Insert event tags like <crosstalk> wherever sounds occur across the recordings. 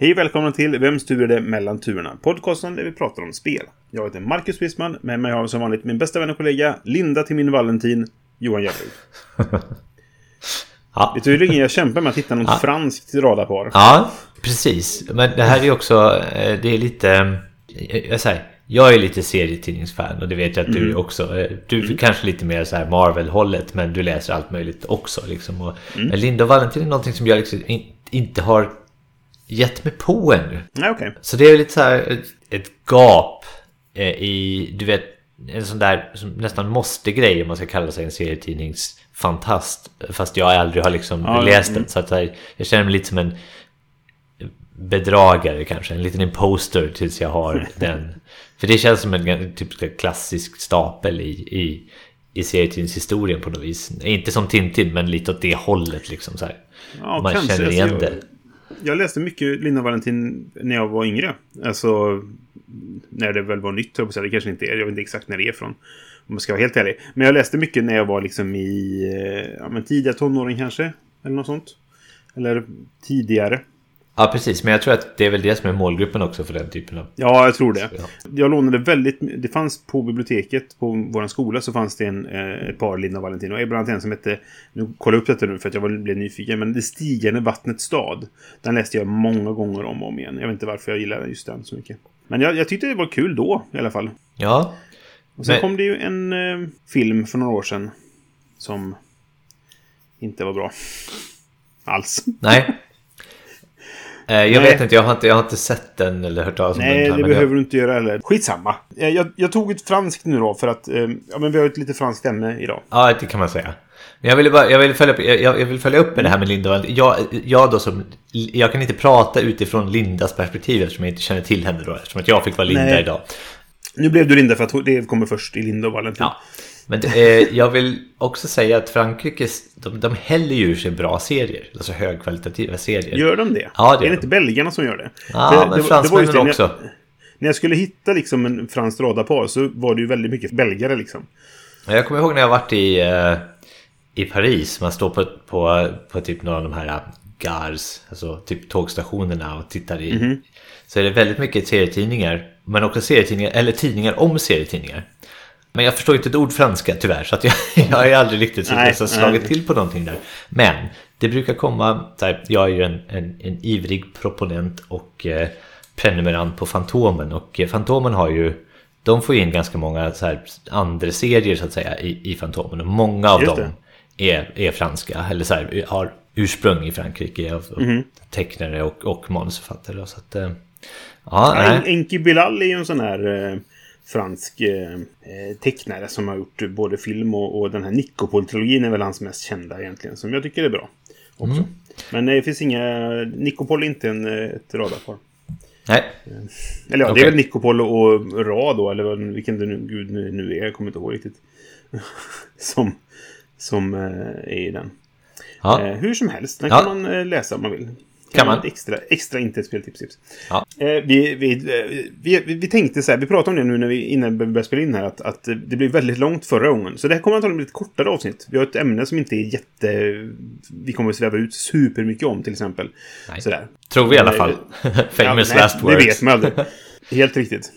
Hej och välkomna till Vems tur är det mellan turerna? Podcasten där vi pratar om spel. Jag heter Marcus Wissman, med mig har jag som vanligt min bästa vän och kollega Linda till min Valentin, Johan Järryd. <laughs> Ja. Det är tydligen jag kämpar med att hitta något Ja. franskt radarpar. ja, precis. Men det här är också, eh, det är lite, eh, jag säger, jag är lite serietidningsfan och det vet jag att du är också. Eh, Du är kanske lite mer så här Marvel-hållet men du läser allt möjligt också. Liksom. Och men Linda och Valentin är någonting som jag liksom in, inte har gett mig på ännu. Okej. Så det är lite så här ett, ett gap eh, i, du vet, en sån där nästan måste-grej om man ska kalla sig en serietidningsfantast. Fast jag aldrig har liksom Ja, läst mm. den. Så att jag, jag känner mig lite som en bedragare kanske. En liten imposter tills jag har <laughs> den. För det känns som en typ här klassisk stapel i, i, i serietidningshistorien på något vis. Inte som Tintin men lite åt det hållet liksom så här. Ja, man känner igen det. Jag läste mycket Linda och Valentin när jag var yngre. Alltså, när det väl var nytt, jag säga. Det kanske inte är. Jag vet inte exakt när det är från. Om jag ska vara helt ärlig. Men jag läste mycket när jag var liksom i eh, ja, men tidiga tonåring kanske. Eller något sånt. Eller tidigare. Ja precis, men jag tror att det är väl det som är målgruppen också för den typen av... Ja, jag tror det. Ja. Jag lånade väldigt... Det fanns på biblioteket på vår skola så fanns det en, eh, ett par Linda och Valentin. Och bland annat en som hette... Nu kollar jag upp detta nu för att jag var, blev nyfiken. Men Det stigande vattnets stad. Den läste jag många gånger om och om igen. Jag vet inte varför jag gillar just den så mycket. Men jag, jag tyckte det var kul då i alla fall. Ja, Och sen Men- kom det ju en eh, film för några år sedan. Som inte var bra. Alls. nej. Eh, Jag Nej. vet inte jag, har inte, jag har inte sett den eller hört talas om Nej, den. här, det behöver du inte göra heller. Skitsamma. Eh, Jag, jag tog ett franskt nu då för att... eh, Ja, men vi har ett lite franskt ämne idag. Jag, ja, det kan man säga. Men jag ville, bara, jag ville, följa, upp, jag, jag vill följa upp med det här med Linda. och- Jag, jag, då som, jag kan inte prata utifrån Lindas perspektiv eftersom jag inte känner till henne då. Eftersom att jag fick vara Linda Nej. idag. Nu blev du Linda för att det kommer först i Linda och Valentin. Ja. Men eh, jag vill också säga att Frankrike, de, de häller ju sig bra serier. Alltså högkvalitativa serier. Gör de det? Ja, det är gör det de. inte belgarna som gör det? Ja, För men det- det fransmännen just det, när- också. När jag skulle hitta liksom en franskt radarpar så var det ju väldigt mycket belgare liksom. Ja, Jag kommer ihåg när jag varit i, eh, i Paris. Man står på, på, på typ några av de här eh, gars, alltså typ tågstationerna och tittar i. Mhm. Så är det väldigt mycket serietidningar. Men också serietidningar, eller tidningar om serietidningar. Men jag förstår inte ett ord franska tyvärr. Så jag, <laughs> jag har ju aldrig riktigt Nej, så slagit nej. till på någonting där. Men det brukar komma, här, jag är ju en, en, en ivrig proponent och eh, prenumerant på Fantomen. Och eh, Fantomen har ju, de får in ganska många så här, andra serier så att säga i, i Fantomen. Och många av dem är, är franska, eller så här, har ursprung i Frankrike av Mhm. tecknare och, och manusförfattare. Så att, eh, ja, Ja. Enki Bilal är ju en sån här eh, fransk eh, eh, tecknare som har gjort både film och, och den här Nikopol-trilogin är väl hans mest kända egentligen. Som jag tycker är bra. Också. Mm. Men eh, det finns inga... Nikopol är inte en, eh, ett radarpar. nej. Eller ja, det Okej. är väl Nikopol och Ra då, eller vilken det nu, gud nu, är, jag kommer inte ihåg riktigt. <laughs> som som är i den. Ja. Hur som helst, den Ja. kan man läsa om man vill. Kan man? Ett extra, extra inte ett speltips. Tips. Ja. Eh, vi, vi, eh, vi, vi, vi tänkte så här, vi pratade om det nu när vi, innan vi började spela in här, att, att det blev väldigt långt förra gången. Så det här kommer antagligen bli ett kortare avsnitt. Vi har ett ämne som inte är jätte... Vi kommer att sväva ut supermycket om till exempel. Nej. Sådär. Tror vi i alla Men, fall. <laughs> eh, Famous Ja, nej, last words. Det vet man aldrig. <laughs> Helt riktigt.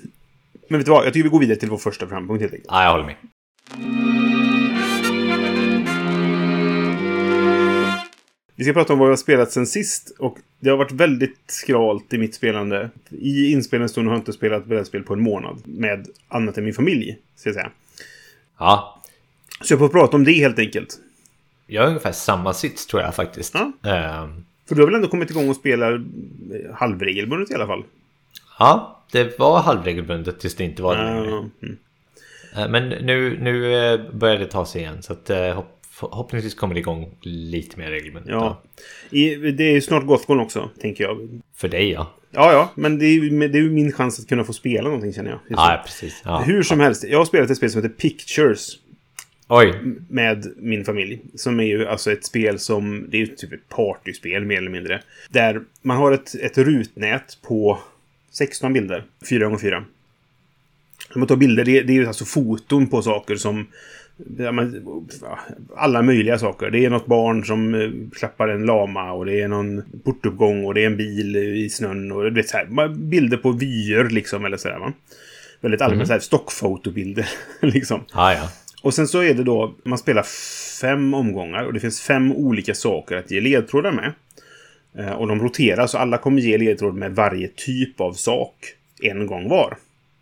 Men vet du vad? Jag tycker vi går vidare till vår första programpunkt helt enkelt. Ja, jag håller med. Vi ska prata om vad vi har spelat sen sist. Och det har varit väldigt skralt i mitt spelande. I inspelningsstunden har jag inte spelat brädspel på en månad. Med annat än min familj, ska jag säga. Ja, Så jag får prata om det helt enkelt. jag har ungefär samma sits tror jag faktiskt. Ja. Ehm, För du har väl ändå kommit igång och spelar eh, halvregelbundet i alla fall? ja, det var halvregelbundet tills det inte var det mm. Eh, Men nu, nu eh, börjar det ta sig igen. Så att, förhoppningsvis kommer det igång lite mer regelbundet. ja. I, det är snart Gothcon också, tänker jag. För dig ja. Ja, ja, men det är, ju, det är min chans att kunna få spela någonting känner jag. Ja, precis. Ja. Hur som helst, jag har spelat ett spel som heter Pictures Oj, med min familj. Som är ju alltså ett spel som, det är ju typ ett partyspel mer eller mindre. Där man har ett, ett rutnät på 16 bilder, 4 gånger 4 När man tar bilder, det, det är ju alltså foton på saker som alla möjliga saker. Det är något barn som eh, klappar en lama och det är någon portuppgång och det är en bil i snön och du vet så här, bilder på vyer liksom eller sådär va. Väldigt allmänt så här stockfotobilder <laughs> liksom. ja, ja. Och sen så är det då, man spelar fem omgångar och det finns fem olika saker att ge ledtrådar med. Eh, Och de roterar, så alla kommer ge ledtråd med varje typ av sak en gång var.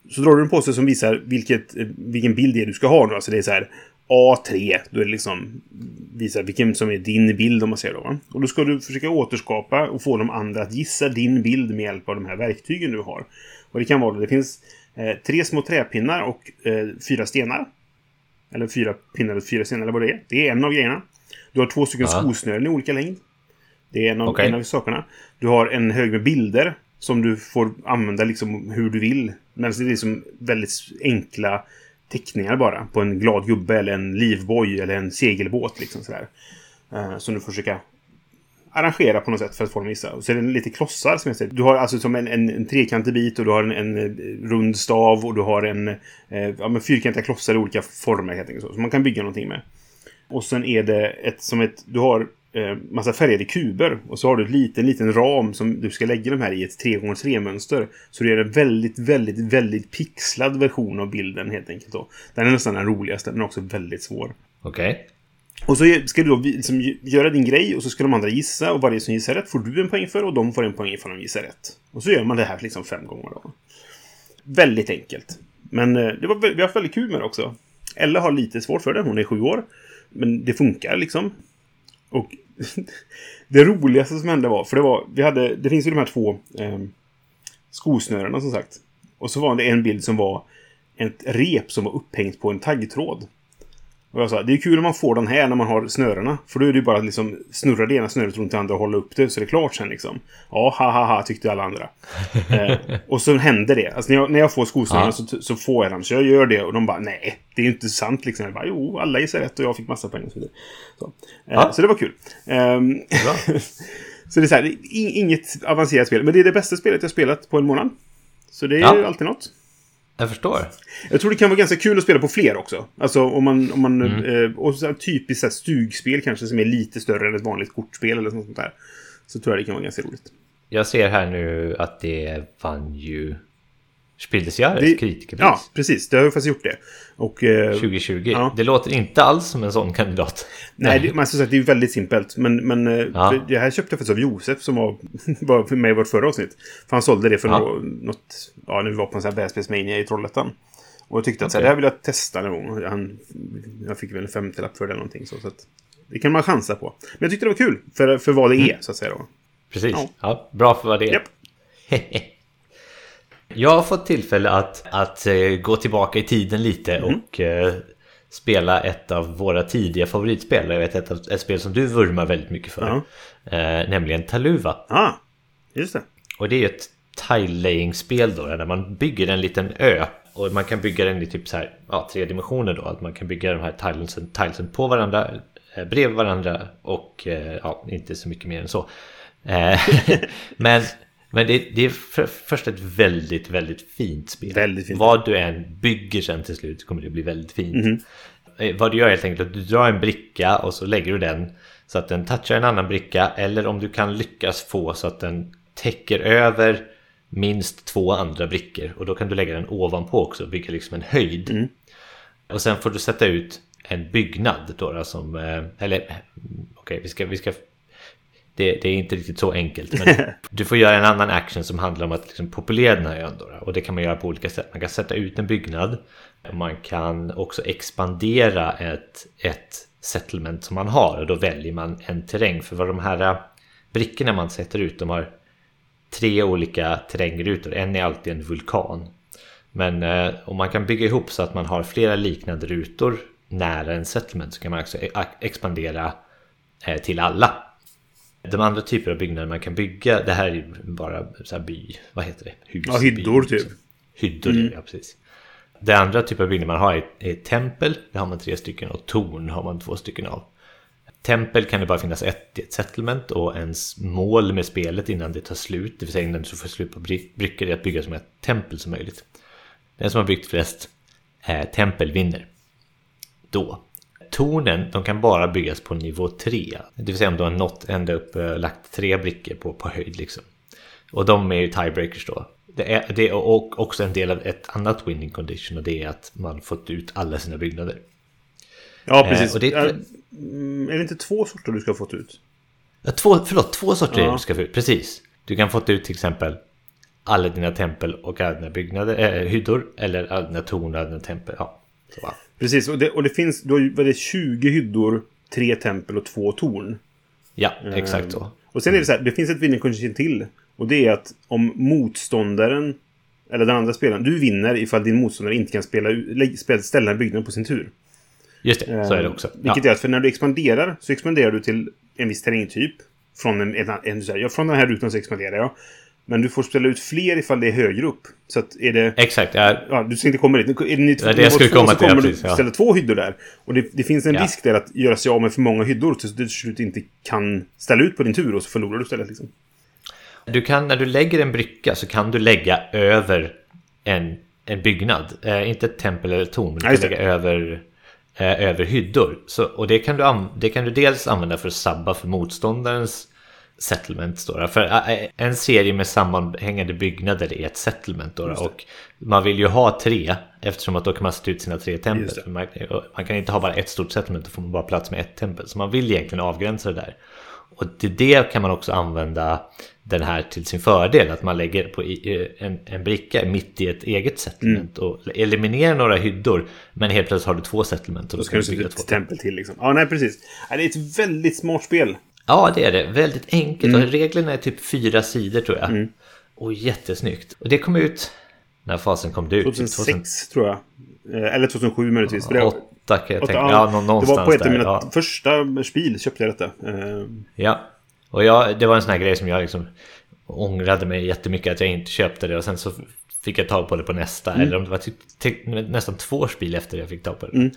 Så drar du en påse som visar vilket, eh, vilken bild det är du ska ha nu. Alltså det är så här A3. Då är det liksom visar vilken som är din bild om man säger då. Va? Och då ska du försöka återskapa och få de andra att gissa din bild med hjälp av de här verktygen du har. Och det kan vara, det finns eh, tre små träpinnar och eh, fyra stenar. Eller fyra pinnar och fyra stenar eller vad det är. Det är en av grejerna. Du har två stycken Ja. skosnören i olika längd. Det är en av, Okej. en av sakerna. Du har en hög med bilder som du får använda liksom hur du vill. Men det är liksom väldigt enkla teckningar bara. På en glad gubbe eller en livboj eller en segelbåt. Liksom sådär. Eh, som du får försöka arrangera på något sätt för att få dem att gissa. Och så är det lite klossar som jag säger. Du har alltså som en, en, en trekantig bit och du har en, en eh, rund stav och du har en eh, ja, men fyrkantiga klossar i olika former helt enkelt. Så, så man kan bygga någonting med. Och sen är det ett som ett... Du har eh, massa färgade kuber. Och så har du en liten, liten ram som du ska lägga de här i ett 3x3-mönster. Så det är en väldigt, väldigt, väldigt pixlad version av bilden helt enkelt. Då. Den är nästan den roligaste, men också väldigt svår. Okej. Och så ska du då liksom göra din grej och så ska de andra gissa och varje som gissar rätt får du en poäng för och de får en poäng för de gissar rätt. Och så gör man det här liksom fem gånger då. Väldigt enkelt. Men eh, det var, vi har haft väldigt kul med det också. Ella har lite svårt för det, hon är sju år. Men det funkar liksom. Och <laughs> det roligaste som hände var, för det var, vi hade, det finns ju de här två eh, skosnörena som sagt. Och så var det en bild som var ett rep som var upphängt på en taggtråd. Och jag sa, det är kul om man får den här när man har snörena. För då är det ju bara att liksom snurra det ena snöret runt det andra och hålla upp det så det är klart sen liksom. Ja, ha ha ha, tyckte alla andra. <laughs> eh, och så händer det. Alltså när jag, när jag får skosnören Ja. så, så får jag dem. Så jag gör det och de bara, nej, det är ju inte sant liksom. Jag bara, jo, alla gissar rätt och jag fick massa poäng och så vidare. Så, eh, Ja. så det var kul. Bra. <laughs> så det är så här, det är ing- inget avancerat spel. Men det är det bästa spelet jag spelat på en månad. Så det är Ja. alltid något. Jag förstår. Jag tror det kan vara ganska kul att spela på fler också. Alltså om man... Om man Mm. eh, och så typiskt så här, stugspel kanske som är lite större än ett vanligt kortspel eller något sånt där. Så tror jag det kan vara ganska roligt. Jag ser här nu att det vann ju Spiel des Jahres Det- kritikerpris Ja, precis. Det har ju faktiskt gjort det. Och... Eh, 2020. Ja. Det låter inte alls som en sån kandidat. nej, det, man ska säga att det är ju väldigt simpelt. Men, men eh, Ja. det här köpte jag faktiskt av Josef som var, <laughs> var med i vårt förra avsnitt. För han sålde det för Ja. nå- något... Ja, när vi var på en sån här Världsspelsmania i Trollhättan. Och jag tyckte att så här, det här vill jag testa någon gång. Han, jag fick väl en femtiolapp för det eller någonting. Så, så att, det kan man chansa på. Men jag tyckte det var kul. För, för vad det är, så att säga. Då. Precis. Ja. Bra för vad det är. Japp. <laughs> Jag har fått tillfälle att, att eh, gå tillbaka i tiden lite Mm. och eh, spela ett av våra tidiga favoritspel. Jag vet ett, av- ett spel som du vurmar väldigt mycket för. Eh, nämligen Taluva. Ah, just det. Och det är ju ett tile-laying-spel då, där man bygger en liten ö. Och man kan bygga den i typ så här, ja, tre dimensioner då. Att man kan bygga de här tilesen, tilesen på varandra, eh, bredvid varandra och eh, ja, inte så mycket mer än så. Eh, <laughs> men men det, det är för, först ett väldigt, väldigt fint spel. Väldigt fint. Vad du än bygger sen till slut kommer det bli väldigt fint. Eh, Vad du gör är helt enkelt att du drar en bricka och så lägger du den så att den touchar en annan bricka. Eller om du kan lyckas få så att den täcker över minst två andra brickor. Och då kan du lägga den ovanpå också och bygga liksom en höjd. Och sen får du sätta ut en byggnad då, då som... eh, Eller mm, okej, vi ska... Vi ska det, det är inte riktigt så enkelt. Men <laughs> du får göra en annan action som handlar om att liksom populera den här ön. Då. Och det kan man göra på olika sätt. Man kan sätta ut en byggnad. Man kan också expandera ett, ett settlement som man har. Och då väljer man en terräng. För vad de här eh, brickorna man sätter ut, de har tre olika terrängrutor. En är alltid en vulkan. Men eh, om man kan bygga ihop så att man har flera liknande rutor nära en settlement så kan man också e- expandera eh, till alla. De andra typer av byggnader man kan bygga, det här är bara så här by, vad heter det? Hus, Ja, hyddor by, typ. Hyddor, ja precis. Det andra typen av byggnader man har är, är tempel, det har man tre stycken, och torn har man två stycken av. Tempel kan det bara finnas ett i ett settlement och ens mål med spelet innan det tar slut, det vill säga innan du får slut på brickor, är att bygga så många tempel som möjligt. Den som har byggt flest eh, tempel vinner. Då. Tornen, de kan bara byggas på nivå 3. Det vill säga om du har nått ända upp, eh, lagt tre brickor på, på höjd liksom. Och de är ju tiebreakers då. Det är, det är också en del av ett annat winning condition och det är att man fått ut alla sina byggnader. Ja, precis. Eh, det- är, mm, är det inte två sorter du ska ha fått ut? Två, förlåt, två sorter Ja. du ska få ut. Precis. Du kan få ut till exempel alla dina tempel och alla dina byggnader, äh, hyddor. Eller alla dina torn och alla dina tempel. Ja, så. Precis, och det, och det finns då är det 20 hyddor, tre tempel och två torn. ja exakt så. Eh, Och sen är det så här, det finns ett winning condition till. Och det är att om motståndaren, eller den andra spelaren, du vinner ifall din motståndare inte kan spela, ställa en byggnad på sin tur. Just det, så är det också. Eh, Vilket är att för när du expanderar så expanderar du till en viss terrängtyp. Från, en, en, en, så här, ja, från den här rutan så expanderar jag. Men du får spela ut fler ifall det är högre upp. Så att är det... Exakt, ja, Ja, du ska inte komma dit. Är det, ni, var det jag skulle två, komma så till, kommer ja, du precis, ja. ställa två hyddor där. Och det, det finns en Ja. risk där att göra sig av med för många hyddor så du till slut inte kan ställa ut på din tur och så förlorar du istället. Liksom. Du kan, när du lägger en bricka så kan du lägga över en, en byggnad. Eh, inte ett tempel eller ett torn, men du Ja, kan lägga över, eh, över hyddor. Så, och det kan, du det kan du dels använda för att sabba för motståndarens settlement. Då, då. För eh, en serie med sammanhängande byggnader är ett settlement. Då. Och man vill ju ha tre eftersom att då kan man sätta ut sina tre tempel. Det. Man, man kan inte ha bara ett stort settlement, då får man bara plats med ett tempel. Så man vill egentligen avgränsa det där. Och till det kan man också använda den här till sin fördel. Att man lägger på en, en bricka mitt i ett eget settlement. Mm. Och eliminerar några hyddor. Men helt plötsligt har du två settlement. Och Då ska du sätta bygga ut två ett tempel till. Liksom. Ja, nej, precis. Det är ett väldigt smart spel. Ja, det är det. Väldigt enkelt. Mm. Och reglerna är typ fyra sidor tror jag. Och jättesnyggt. Och det kom ut... När fasen kom det ut? 2006 tror jag. Eh, Eller 2007 möjligtvis. Det- 2008 kan jag åtta- tänka. Ja, nå- det var på ett av mina Ja. första spel köpte jag detta. Eh, Ja, och jag, det var en sån här grej som jag liksom ångrade mig jättemycket att jag inte köpte det och sen så fick jag tag på det på nästa eller om det var typ, typ, nästan två spel efter jag fick tag på det.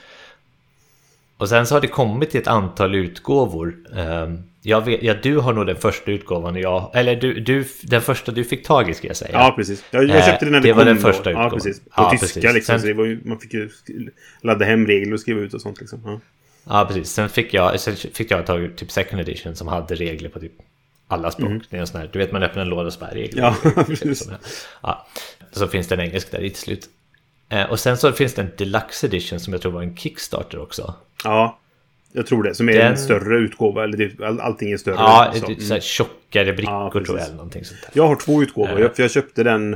Och sen så har det kommit ett antal utgåvor. Ehm, Jag vet, ja, du har nog den första utgåvan jag, eller du, du, den första du fick tag i ska jag säga. Ja, precis. Jag, jag Eh, köpte den när det, det var kom den då. första Ja, utgåvan. precis. På Ja, tyska precis. liksom. Sen- Så det var ju, man fick ju ladda hem regler och skriva ut och sånt liksom. Ja. Ja, precis. Sen fick jag, sen fick jag tag typ second edition som hade regler på typ alla språk. Det är en sån här, du vet man öppnar en låda och så bara regler. Mm. Ja, <laughs> precis. ja. Så finns det en engelsk där i till slut. Eh, Och sen så finns det en deluxe edition som jag tror var en Kickstarter också. ja, jag tror det. Som är Den- en större utgåva. Eller all, allting är större. Ja, så. det är så här tjockare brickor Ja, tror jag eller någonting sånt där. Jag har två utgåvor. Eh. Jag, för jag köpte den...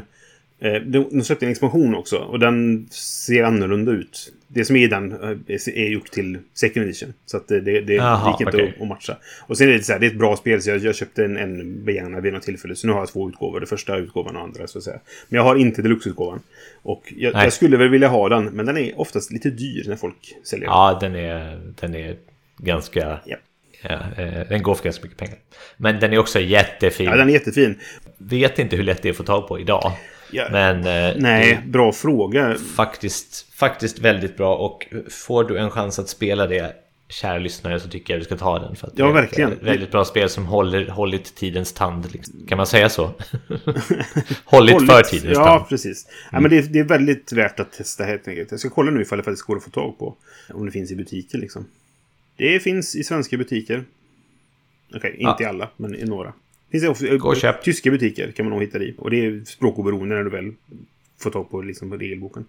Eh, de, de släppte en expansion också. Och den ser annorlunda ut. Det som är i den eh, är, gjort till second edition. Så att det, det, det Jaha, gick inte okej. att, att matcha. Och sen är det så här, det är ett bra spel. Så jag, jag köpte en, en begagnad vid något tillfälle. Så nu har jag två utgåvor. Den första utgåvan och andra så att säga. Men jag har inte deluxe-utgåvan. Och jag, jag skulle väl vilja ha den. Men den är oftast lite dyr när folk säljer den. Ja, den är, den är ganska... Ja. Ja, eh, den går för ganska mycket pengar. Men den är också jättefin. Ja, den är jättefin. Vet inte hur lätt det är att få tag på idag. Ja. Men eh, Nej, bra fråga. faktiskt, faktiskt väldigt bra och får du en chans att spela det kära lyssnare så tycker jag du ska ta den. För att Ja, det är verkligen. Ett väldigt bra spel som håller, hållit tidens tand. Liksom. Kan man säga så? <laughs> hållit, för tidens Ja, tand. precis. Ja, men det, är- det är väldigt värt att testa helt enkelt. Jag ska kolla nu ifall det faktiskt går att få tag på. Om det finns i butiker liksom. Det finns i svenska butiker. Okej, inte Ja. i alla, men i några. Finns det också, Gå och köp. Tyska butiker kan man nog hitta det i. Och det är språkoberoende när du väl får tag på, liksom, regelboken.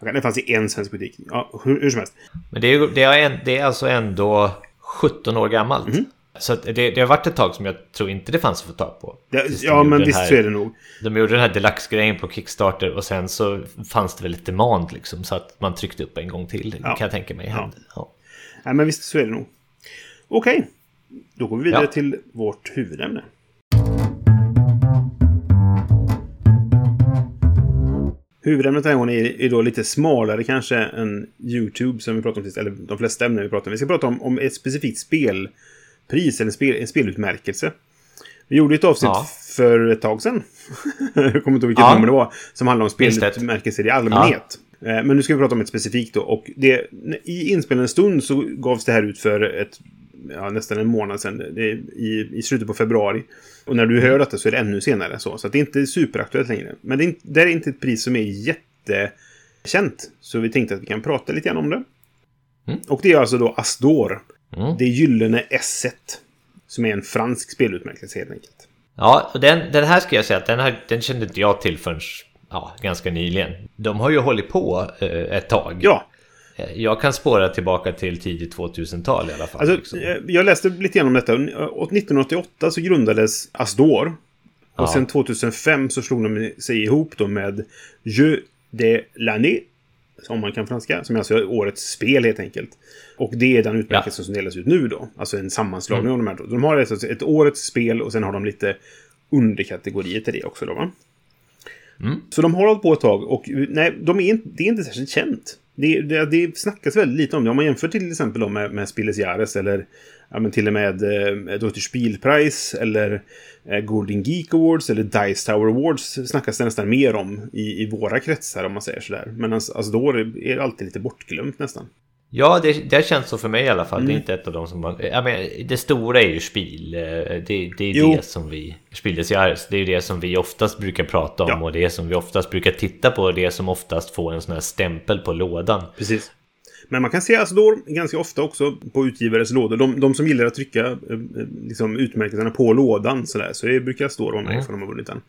Det fanns i en svensk butik. Ja, hur, hur som helst. Men det är, det, är en, det är alltså ändå 17 år gammalt. Mhm. Så det, det har varit ett tag som jag tror inte det fanns att få tag på. Det, ja, men visst här- så är det nog. De gjorde den här deluxe-grejen på Kickstarter och sen så fanns det väl ett demand liksom så att man tryckte upp en gång till. Ja. Kan jag tänka mig. hände. Ja. Nej, men visst så är det nog. Okej, då går vi vidare Ja. till vårt huvudämne. Huvudämnet den här är, är då lite smalare kanske än YouTube som vi pratade om sist. Eller de flesta ämnen vi pratade om. Vi ska prata om, om ett specifikt spel pris, eller en, spel, en spelutmärkelse. Vi gjorde ett avsnitt Ja. för ett tag sedan. <laughs> jag kommer inte ihåg vilket Ja. nummer det var. Som handlade om spelutmärkelser i allmänhet. Eh, Men nu ska vi prata om ett specifikt då. Och det, i inspelande stund så gavs det här ut för ett, ja, nästan en månad sedan. I, I slutet på februari. Och när du hör detta så är det ännu senare. Så, så det är inte superaktuellt längre. Men det är, inte- det är inte ett pris som är jättekänt. Så vi tänkte att vi kan prata lite grann om det. Mm. Och det är alltså då Astor. Mm. Det gyllene S1. Som är en fransk spelutmärkelse helt enkelt. Ja, och den, den här ska jag säga att den, här, den kände inte jag till förrän ja, ganska nyligen. De har ju hållit på eh, ett tag. Ja, Jag kan spåra tillbaka till tidigt 2000-tal i alla fall. Alltså, liksom. jag läste lite grann om detta. Och 1988 så grundades Asdor. Och Ja. sen 2005 så slog de sig ihop då med Jeu de l'année. Om man kan franska. Som är alltså årets spel helt enkelt. Och det är den utmärkelsen som delas ut nu då. Alltså en sammanslagning av de här. De har alltså ett årets spel och sen har de lite underkategorier till det också då va. Så de har hållit på ett tag och nej, de är inte, det är inte särskilt känt. Det, det, det snackas väldigt lite om det. Om man jämför till exempel då med, med Spilles Jares eller ja, men till och med eh, Deutsche Spielpreis eller eh, Golden Geek Awards eller Dice Tower Awards snackas det nästan mer om i, i våra kretsar om man säger sådär. Men alltså, alltså då är det alltid lite bortglömt nästan. Ja, det, det känns så för mig i alla fall. Det Mm. är inte ett av dem som man... Jag menar, det stora är ju spel. Eh, Det, det är Jo. det som vi... Spildes Jahres, det är det som vi oftast brukar prata om Ja. och det som vi oftast brukar titta på och det som oftast får en sån här stämpel på lådan. Precis. Men man kan se Asdor ganska ofta också på utgivares lådor. De, de som gillar att trycka eh, eh, liksom, utmärkelserna på lådan sådär, så det brukar Asdor vara med för de har vunnit den.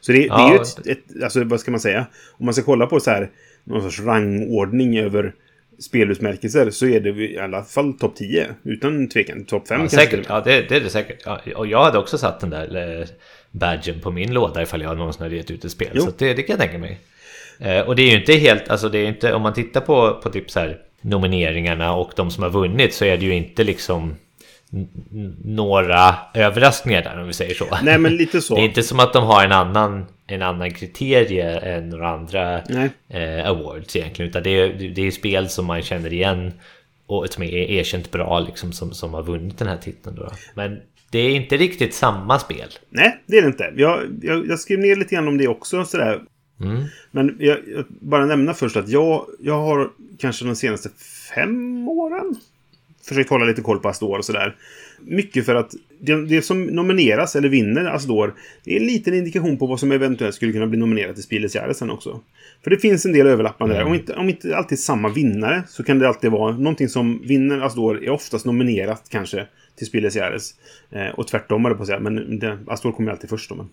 Så det, det är ju Ja. ett, ett, alltså vad ska man säga, om man ska kolla på så här någon sorts rangordning över spelutmärkelser så är det i alla fall topp 10. Utan tvekan. Topp 5 Ja, kanske. säkert, ja det, det är det säkert. Ja, och jag hade också satt den där eh, badgen på min låda ifall jag någonsin hade gett ut ett spel. Jo. Så det, det kan jag tänka mig. Eh, och det är ju inte helt, alltså det är inte, om man tittar på, på typ så här nomineringarna och de som har vunnit så är det ju inte liksom några överraskningar där om vi säger så. Nej, men lite så. <laughs> Det är inte som att de har en annan, en annan kriterie än några andra eh, awards egentligen. Utan det är, det är spel som man känner igen och som är erkänt bra liksom som, som har vunnit den här titeln. Då. Men det är inte riktigt samma spel. Nej, det är det inte. Jag, jag, jag skrev ner lite grann om det också. Sådär. Mm. Men jag, jag bara nämna först att jag, jag har kanske de senaste fem åren försökt hålla lite koll på Astor och sådär. Mycket för att det, det som nomineras eller vinner Astor det är en liten indikation på vad som eventuellt skulle kunna bli nominerat till Jahres sen också. För det finns en del överlappande där. Om inte, om inte alltid samma vinnare så kan det alltid vara någonting som vinner Astor är oftast nominerat kanske till Spieles. Eh, och tvärtom är det på att säga. Men det, Astor kommer alltid först då. Men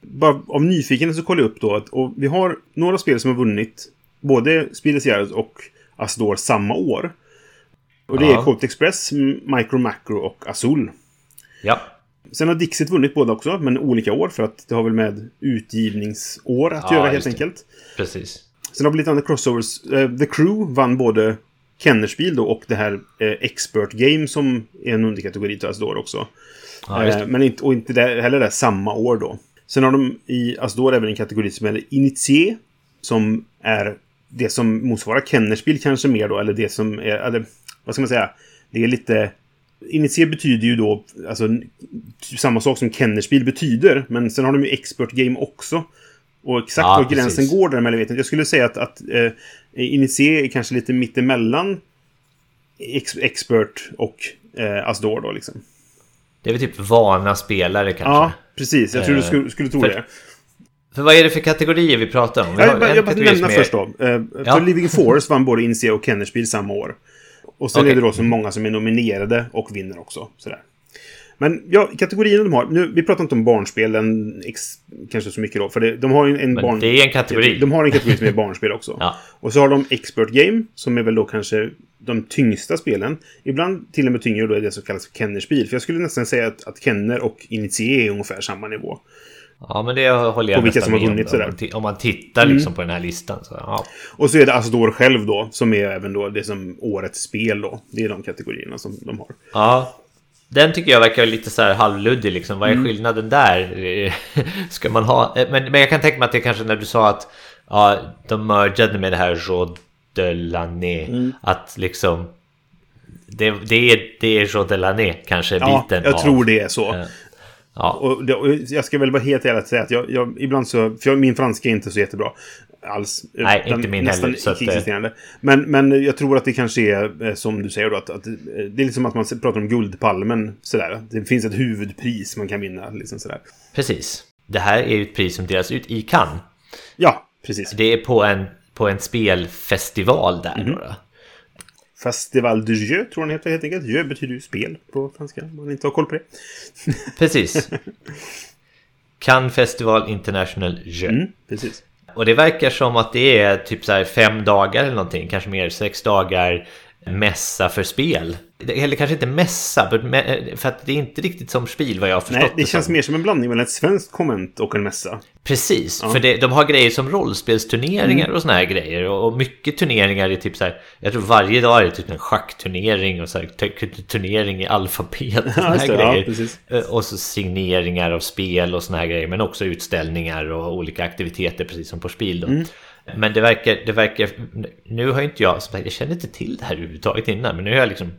bara av nyfikenhet så kollar jag upp då att och vi har några spel som har vunnit både Jahres och Asdor samma år. Och det Ja. är Colt Express, Micro Macro och Azul. Ja, Sen har Dixit vunnit båda också, men olika år för att det har väl med utgivningsår att Ja, göra helt det. enkelt. precis. Sen har vi lite andra crossovers. Eh, The Crew vann både Kennerspiel då och det här eh, Expert Game som är en underkategori till Asdor också. Ja, det. men inte, och inte där, heller där samma år då. Sen har de i Asdor även en kategori som heter Initié. Som är det som motsvarar Kennerspiel kanske mer då, eller det som är, eller, vad ska man säga? Det är lite... Initié betyder ju då alltså, samma sak som Kennerspiel betyder, men sen har de ju Expert Game också. Och exakt Ja, var gränsen precis. går där vet jag inte. Jag skulle säga att, att eh, Initié är kanske lite mittemellan ex Expert och eh, Asdor då liksom. Det är väl typ vana spelare kanske. Ja, precis. Jag tror du Eh, skulle, skulle tro för- det. För vad är det för kategorier vi pratar om? Vi Jag, bara nämna är- först då. Eh, Ja. För Living Force vann både Inse och Kennerspiel samma år. Och sen Okej. är det då så många som är nominerade och vinner också. Sådär. Men ja, kategorierna de har. Nu, vi pratar inte om barnspelen ex, kanske så mycket då. För det, de har ju en Men barn... det är en kategori. De har en kategori som är barnspel också. <laughs> Ja. Och så har de Expert Game, som är väl då kanske de tyngsta spelen. Ibland till och med tyngre då är det som kallas för Kennerspiel. För jag skulle nästan säga att, att Kenner och Initié är ungefär samma nivå. Ja, men det håller jag På vilka som har vunnit sådär. Om man, ti- om man tittar liksom på den här listan. Så, ja. Och så är det Asdor själv då, som är även då det som årets spel då. Det är de kategorierna som de har. ja. Den tycker jag verkar lite så här halvluddig liksom. Vad är Mm. skillnaden där? Eh, <laughs> Ska man ha... eh, Men, men jag kan tänka mig att det kanske när du sa att ja, de mergade med det här Jod de l'année. Mm. Att liksom... det, det, är, det är Jean Delané kanske Ja, biten jag av, tror det är så. Ja, Och, det, och jag ska väl vara helt ärlig att säga att jag, jag ibland så... För jag, min franska är inte så jättebra. Alls. Nej, inte min nästan heller, att, eh. Men, men jag tror att det kanske är eh, som du säger då. Att, att eh, det är liksom att man pratar om Guldpalmen. Sådär. Det finns ett huvudpris man kan vinna. Liksom sådär. precis. Det här är ju ett pris som delas ut i Cannes. Ja, precis. Det är på en, på en spelfestival där Mhm. då. då. Festival du jeu tror den heter helt enkelt. Jeu betyder ju spel på franska. Om man inte har koll på det. <laughs> Precis. Cannes Festival International Jeux. Mm, precis. Och det verkar som att det är typ så fem dagar eller någonting, kanske mer sex dagar mässa för spel. Eller kanske inte mässa, för att det är inte riktigt som spel vad jag har förstått Nej, det känns som. mer som en blandning mellan ett svenskt konvent och en mässa. Precis, för det, de har grejer som rollspelsturneringar och såna här grejer. Och, mycket turneringar är typ så här, jag tror varje dag är det typ en schackturnering och så här, turnering i alfabet. Och, det, ja, grejer. precis. Eh, och så signeringar av spel och såna här grejer. Men också utställningar och olika aktiviteter precis som på spel då. Mm. Men det verkar, det verkar, nu har inte jag, som sagt, jag kände inte till det här överhuvudtaget innan. Men nu har jag liksom,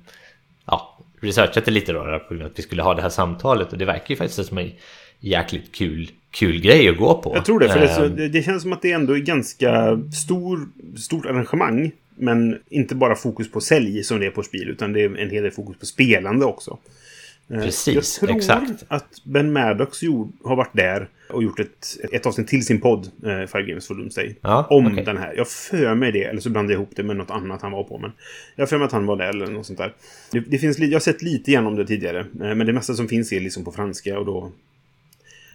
ja, researchat det lite då, på grund av att vi skulle ha det här samtalet. Och det verkar ju faktiskt som en jäkligt kul, kul grej att gå på. Jag tror det, för det, så, Ehm, det känns som att det ändå är ganska stor, stort arrangemang. Men inte bara fokus på sälj som det är på spel, utan det är en hel del fokus på spelande också. Eh, Precis, jag tror exakt. att Ben Maddox gjord, har varit där och gjort ett, ett avsnitt till sin podd, eh, Five Games for Doomsday. Ja, om okej. den här. Jag för mig det, eller så blandar jag ihop det med något annat han var på. Men jag för mig att han var där eller något sånt där. Det, det finns, jag har sett lite grann om det tidigare. eh, Men det mesta som finns är liksom på franska och då...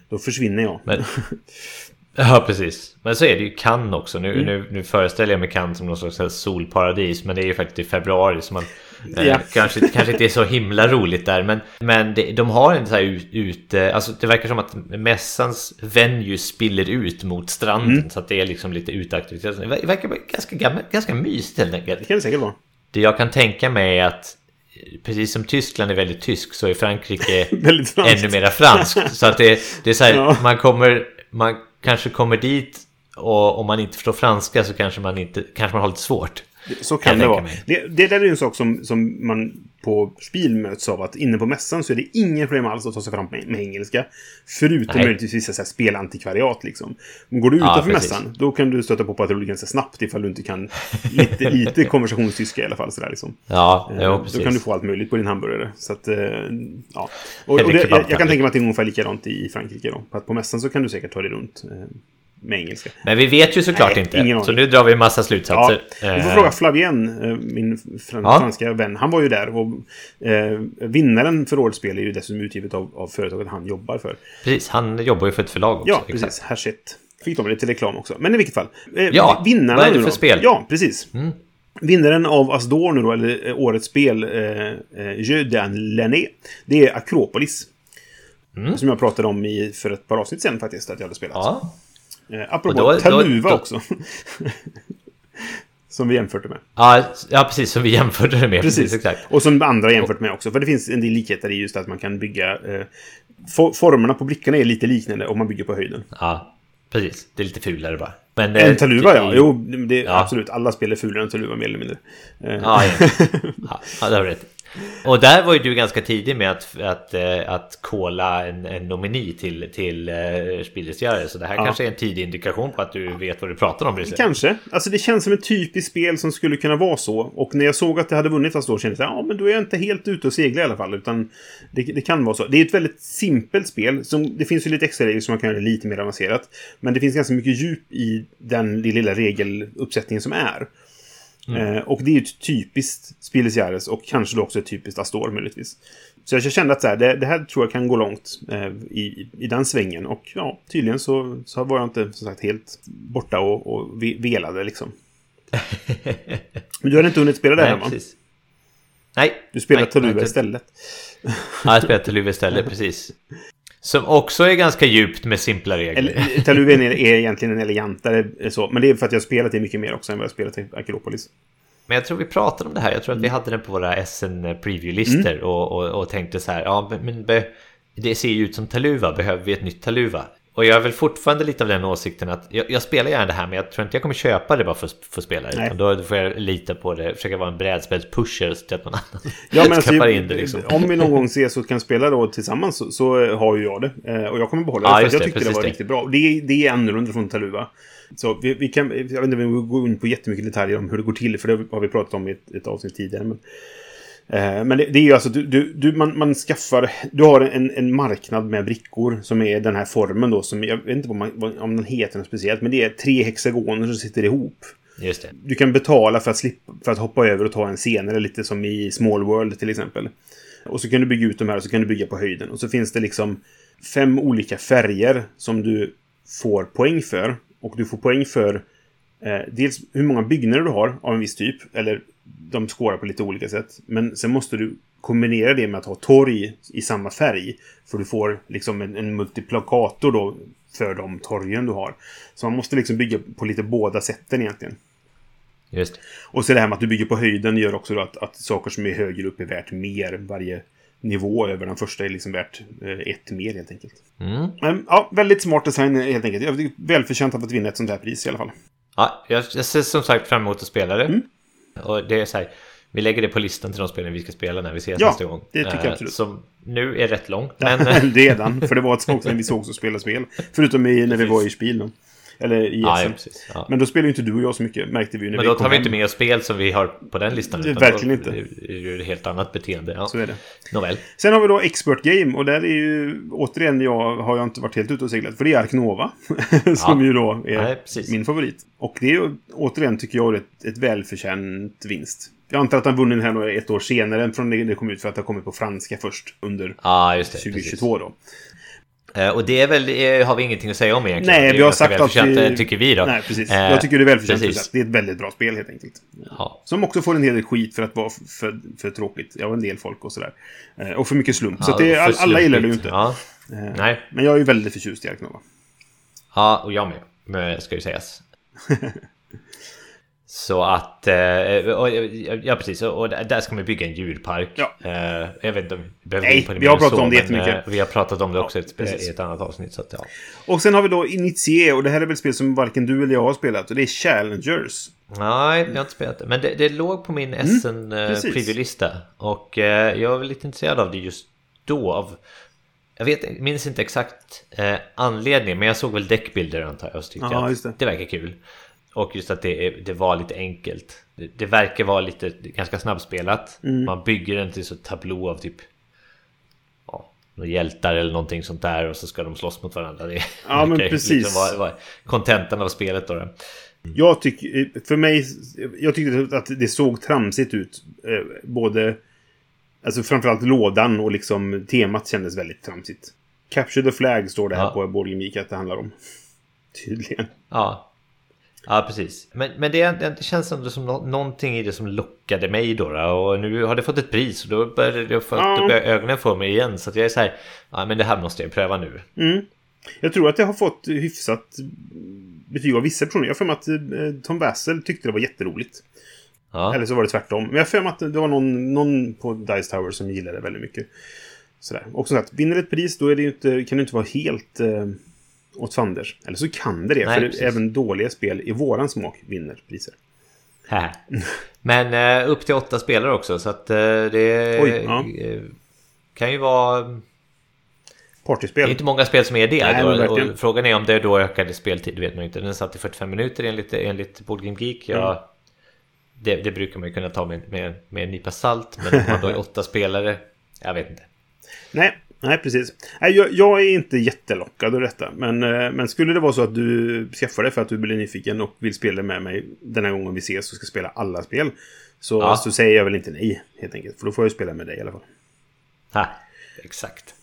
Då försvinner jag. Men, <laughs> ja, precis. Men så är det ju Cannes också. Nu, nu, nu föreställer jag mig Cannes som någon slags solparadis. Men det är ju faktiskt i februari. Så man eh, Ja. kanske, kanske inte är så himla roligt där. Men, men det, de har en så här ut, ut... eh, Alltså det verkar som att mässans venue spiller ut mot stranden. Så att det är liksom lite uteaktivitet. Det ver- verkar ganska, gammal, ganska mysigt helt enkelt. Det kan det säkert vara. Det jag kan tänka mig är att eh, Precis som Tyskland är väldigt tysk så är Frankrike <laughs> ännu mera franskt. Så att det, det är så här, <laughs> Ja. man kommer, man kanske kommer dit och om man inte förstår franska så kanske man inte, kanske man har lite svårt. Så Kan det vara. Det, det där är en sak som, som man på spel möts av. Att inne på mässan så är det ingen problem alls att ta sig fram med, engelska. Förutom Nej. möjligtvis vissa så här spelantikvariat liksom. Men går du Ja, utanför precis. mässan, då kan du stöta på patrull ganska snabbt ifall du inte kan lite, lite <laughs> konversationstyska i alla fall. Sådär, liksom. Ja, Eh, jo, då precis. kan du få allt möjligt på din hamburgare. Så att, eh, ja. Och, och det, jag, jag kan tänka mig att det är ungefär likadant i Frankrike. Då. Att på mässan så kan du säkert ta dig runt eh, med engelska. Men vi vet ju såklart Nej, inte. Så nu drar vi en massa Ja, slutsatser. vi får fråga Flavien, eh, min fran- Ja. franska vän. Han var ju där. Och, eh, vinnaren för årets spel är ju dessutom utgivet av, av företaget han jobbar för. Precis, han jobbar ju för ett förlag också. Ja, exakt. precis. Hachette. Fick de lite reklam också. Men i vilket fall. Eh, Ja, vinnarna vad är det för då? spel? Mm. Ja, precis. Vinnaren av Asdor nu då, eller eh, årets spel, eh, eh, Jeu Lenné, det är Akropolis. Som jag pratade om i, för ett par avsnitt sen faktiskt, att jag hade spelat. Mm. Ja, Eh, apropå Och då- då- Taluva då- också. <laughs> som vi jämförde med. ja, ja, precis. Som vi jämförde det med. Precis. exakt. Och som andra jämfört med också. För det finns en del likheter i just att man kan bygga... Eh, for, formerna på brickorna är lite liknande om man bygger på höjden. Ja, precis. Det är lite fulare bara. Men, En eh, Taluva, ja. Jo, det, Ja. absolut. Alla spel är fulare än Taluva, mer eller mindre. Eh, Ja, ja. <laughs> ja, ja det har du rätt. Och där var ju du ganska tidig med att, att, eh, att kolla en, en nomini till, till uh, Spillesgörare. Så det här Ja. kanske är en tidig indikation på att du vet vad du pratar om. Brisse. Kanske. Alltså det känns som ett typiskt spel som skulle kunna vara så. Och när jag såg att det hade vunnit fast då kände jag ja men då är jag inte helt ute och segla i alla fall. Utan det, det kan vara så. Det är ett väldigt simpelt spel. Som, det finns ju lite extra regler som man kan göra lite mer avancerat. Men det finns ganska mycket djup i den lilla regeluppsättningen som är. Eh, och det är ju ett typiskt Spieles Jahres och kanske då också ett typiskt Astor möjligtvis. Så jag kände att så här, det, det här tror jag kan gå långt eh, i, i den svängen. Och ja, tydligen så, så var jag inte som sagt helt borta och, och ve- velade liksom. <laughs> Men du hade inte hunnit spela det här Nej, va? precis. Nej. Du spelar Taluva nej, istället. Ja, jag spelar Taluva istället, <laughs> precis. Som också är ganska djupt med simpla regler. Taluva är, egentligen en elegantare eh, så. Men det är för att jag spelat det mycket mer också än vad jag spelat i Akropolis. Men jag tror vi pratade om det här. Jag tror att vi hade den på våra SN preview-listor och, och, och tänkte så här. Ja, men, det ser ju ut som Taluva. Behöver vi ett nytt Taluva? Och jag är väl fortfarande lite av den åsikten att jag, jag, spelar gärna det här men jag tror inte jag kommer köpa det bara för att få spela det. Då får jag lita på det, försöka vara en brädspelspusher så att någon annan <laughs> ja, <laughs> men alltså, in det. Liksom. Om vi någon gång <laughs> ses och kan spela då tillsammans så, så har ju jag det. Eh, och jag kommer behålla det ja, för jag tyckte det var det. riktigt bra. Det, det är annorlunda från Taluva. Så vi, vi, kan, jag vet inte vi går in på jättemycket detaljer om hur det går till, för det har vi pratat om i ett, ett avsnitt tidigare. Men, men det, det, är ju alltså, du, du, man, man skaffar, du har en, en marknad med brickor som är den här formen då, som jag vet inte om, man, om den heter något speciellt, men det är tre hexagoner som sitter ihop. Just det. Du kan betala för att, slippa, för att hoppa över och ta en senare, lite som i Small World till exempel. Och så kan du bygga ut de här och så kan du bygga på höjden. Och så finns det liksom fem olika färger som du får poäng för. Och du får poäng för eh, dels hur många byggnader du har av en viss typ. Eller de skårar på lite olika sätt. Men sen måste du kombinera det med att ha torg i samma färg. För du får liksom en, en multiplikator då för de torgen du har. Så man måste liksom bygga på lite båda sätten egentligen. Just. Och så det här med att du bygger på höjden gör också att, att saker som är högre upp är värt mer. Varje nivå över den första är liksom värt eh, ett mer helt enkelt. Mm. Men ja, väldigt smart design helt enkelt. Välförtjänt att vinna ett sånt här pris i alla fall. Ja, jag, jag ser som sagt fram emot att spela det. Mm. Och det är så här, vi lägger det på listan till de spelen vi ska spela när vi ses ja, nästa gång. det tycker jag eh, absolut. Som nu är rätt långt. Men... <laughs> Redan, för det var ett tag sedan vi sågs och spelade spel. Förutom i, när vi var i Spiel. Eller i ja, ja, ja. Men då spelar ju inte du och jag så mycket, märkte vi ju. När Men då tar vi inte med spel som vi har på den listan. Det, verkligen inte. Det är ju ett helt annat beteende. Ja. Så är det. Nåväl. Sen har vi då Expert Game och där är ju återigen jag har jag inte varit helt ute och seglat. För det är Arknova. <laughs> som ju då är Nej, min favorit. Och det är ju återigen tycker jag ett, ett välförtjänt vinst. Jag antar att han vunnit den här ett år senare än från det det kom ut för att det har kommit på franska först under ah, det, 2022 precis. då. Eh, och det är väl, eh, har vi ingenting att säga om egentligen. Nej, vi har sagt att vi... Eh, tycker vi då. Nej, precis. Jag tycker det är välförtjänt. Det är ett väldigt bra spel helt enkelt. Ja. Som också får en hel del skit för att vara för, för tråkigt. Ja, en del folk och sådär. Och för mycket slump. Ja, så det, all, alla gillar det ju inte. Ja. Nej. Men jag är ju väldigt förtjust i Arknova. Ja, och jag med. Ska ju sägas. <laughs> Så att, eh, ja precis, och där ska man bygga en djurpark. Ja. Eh, jag vet inte om vi behöver Nej, vi har pratat så, om det jättemycket. Eh, vi har pratat om det också ja, i ett annat avsnitt. Så att, ja. Och sen har vi då Initié, och det här är väl ett spel som varken du eller jag har spelat. Och det är Challengers. Nej, jag har inte spelat det. Men det, det låg på min SN mm, preview-lista. Och jag var lite intresserad av det just då. Av, jag vet, minns inte exakt eh, anledningen, men jag såg väl däckbilder antar jag. Och tyckte jag att det. det verkar kul. Och just att det, det var lite enkelt. Det, det verkar vara lite ganska snabbspelat. Mm. Man bygger den till så tablå av typ ja, några hjältar eller någonting sånt där och så ska de slåss mot varandra. Det ja men precis. Liksom var, var kontentan av spelet då. då. Jag tycker, för mig, jag tyckte att det såg tramsigt ut. Eh, både, alltså framförallt lådan och liksom temat kändes väldigt tramsigt. Capture the flag står det här ja. på Borgen att det handlar om. <laughs> Tydligen. Ja, Ja, precis. Men, men det, det känns ändå som no någonting i det som lockade mig då. Och nu har det fått ett pris och då börjar jag få ja. ögonen för mig igen. Så att jag är så här, ja men det här måste jag pröva nu. Mm. Jag tror att det har fått hyfsat betyg av vissa personer. Jag har för mig att eh, Tom Bassel tyckte det var jätteroligt. Ja. Eller så var det tvärtom. Men jag har för mig att det var någon, någon på Dice Tower som gillade det väldigt mycket. Sådär. Och som sagt, vinner ett pris då är det inte, kan det inte vara helt... Eh, åt fanders. Eller så kan det det, Nej, för även dåliga spel i våran smak vinner priser. Men uh, upp till åtta spelare också, så att uh, det Oj, ja. uh, kan ju vara... Partyspel. Det är inte många spel som är det. Nej, då, frågan är om det då ökade speltid, det vet man inte. Den satt i 45 minuter enligt, enligt Board Game Geek. Ja, mm. det, det, brukar man ju kunna ta med, med, med en nypa salt, men om man då är <laughs> åtta spelare, jag vet inte. Nej, Nej, precis. Nej, jag, jag, är inte jättelockad av detta. Men, eh, men skulle det vara så att du skaffar det för att du blir nyfiken och vill spela med mig den här gången vi ses och ska spela alla spel. Så, ja. så säger jag väl inte nej, helt enkelt. För då får jag spela med dig i alla fall. Ha, exakt.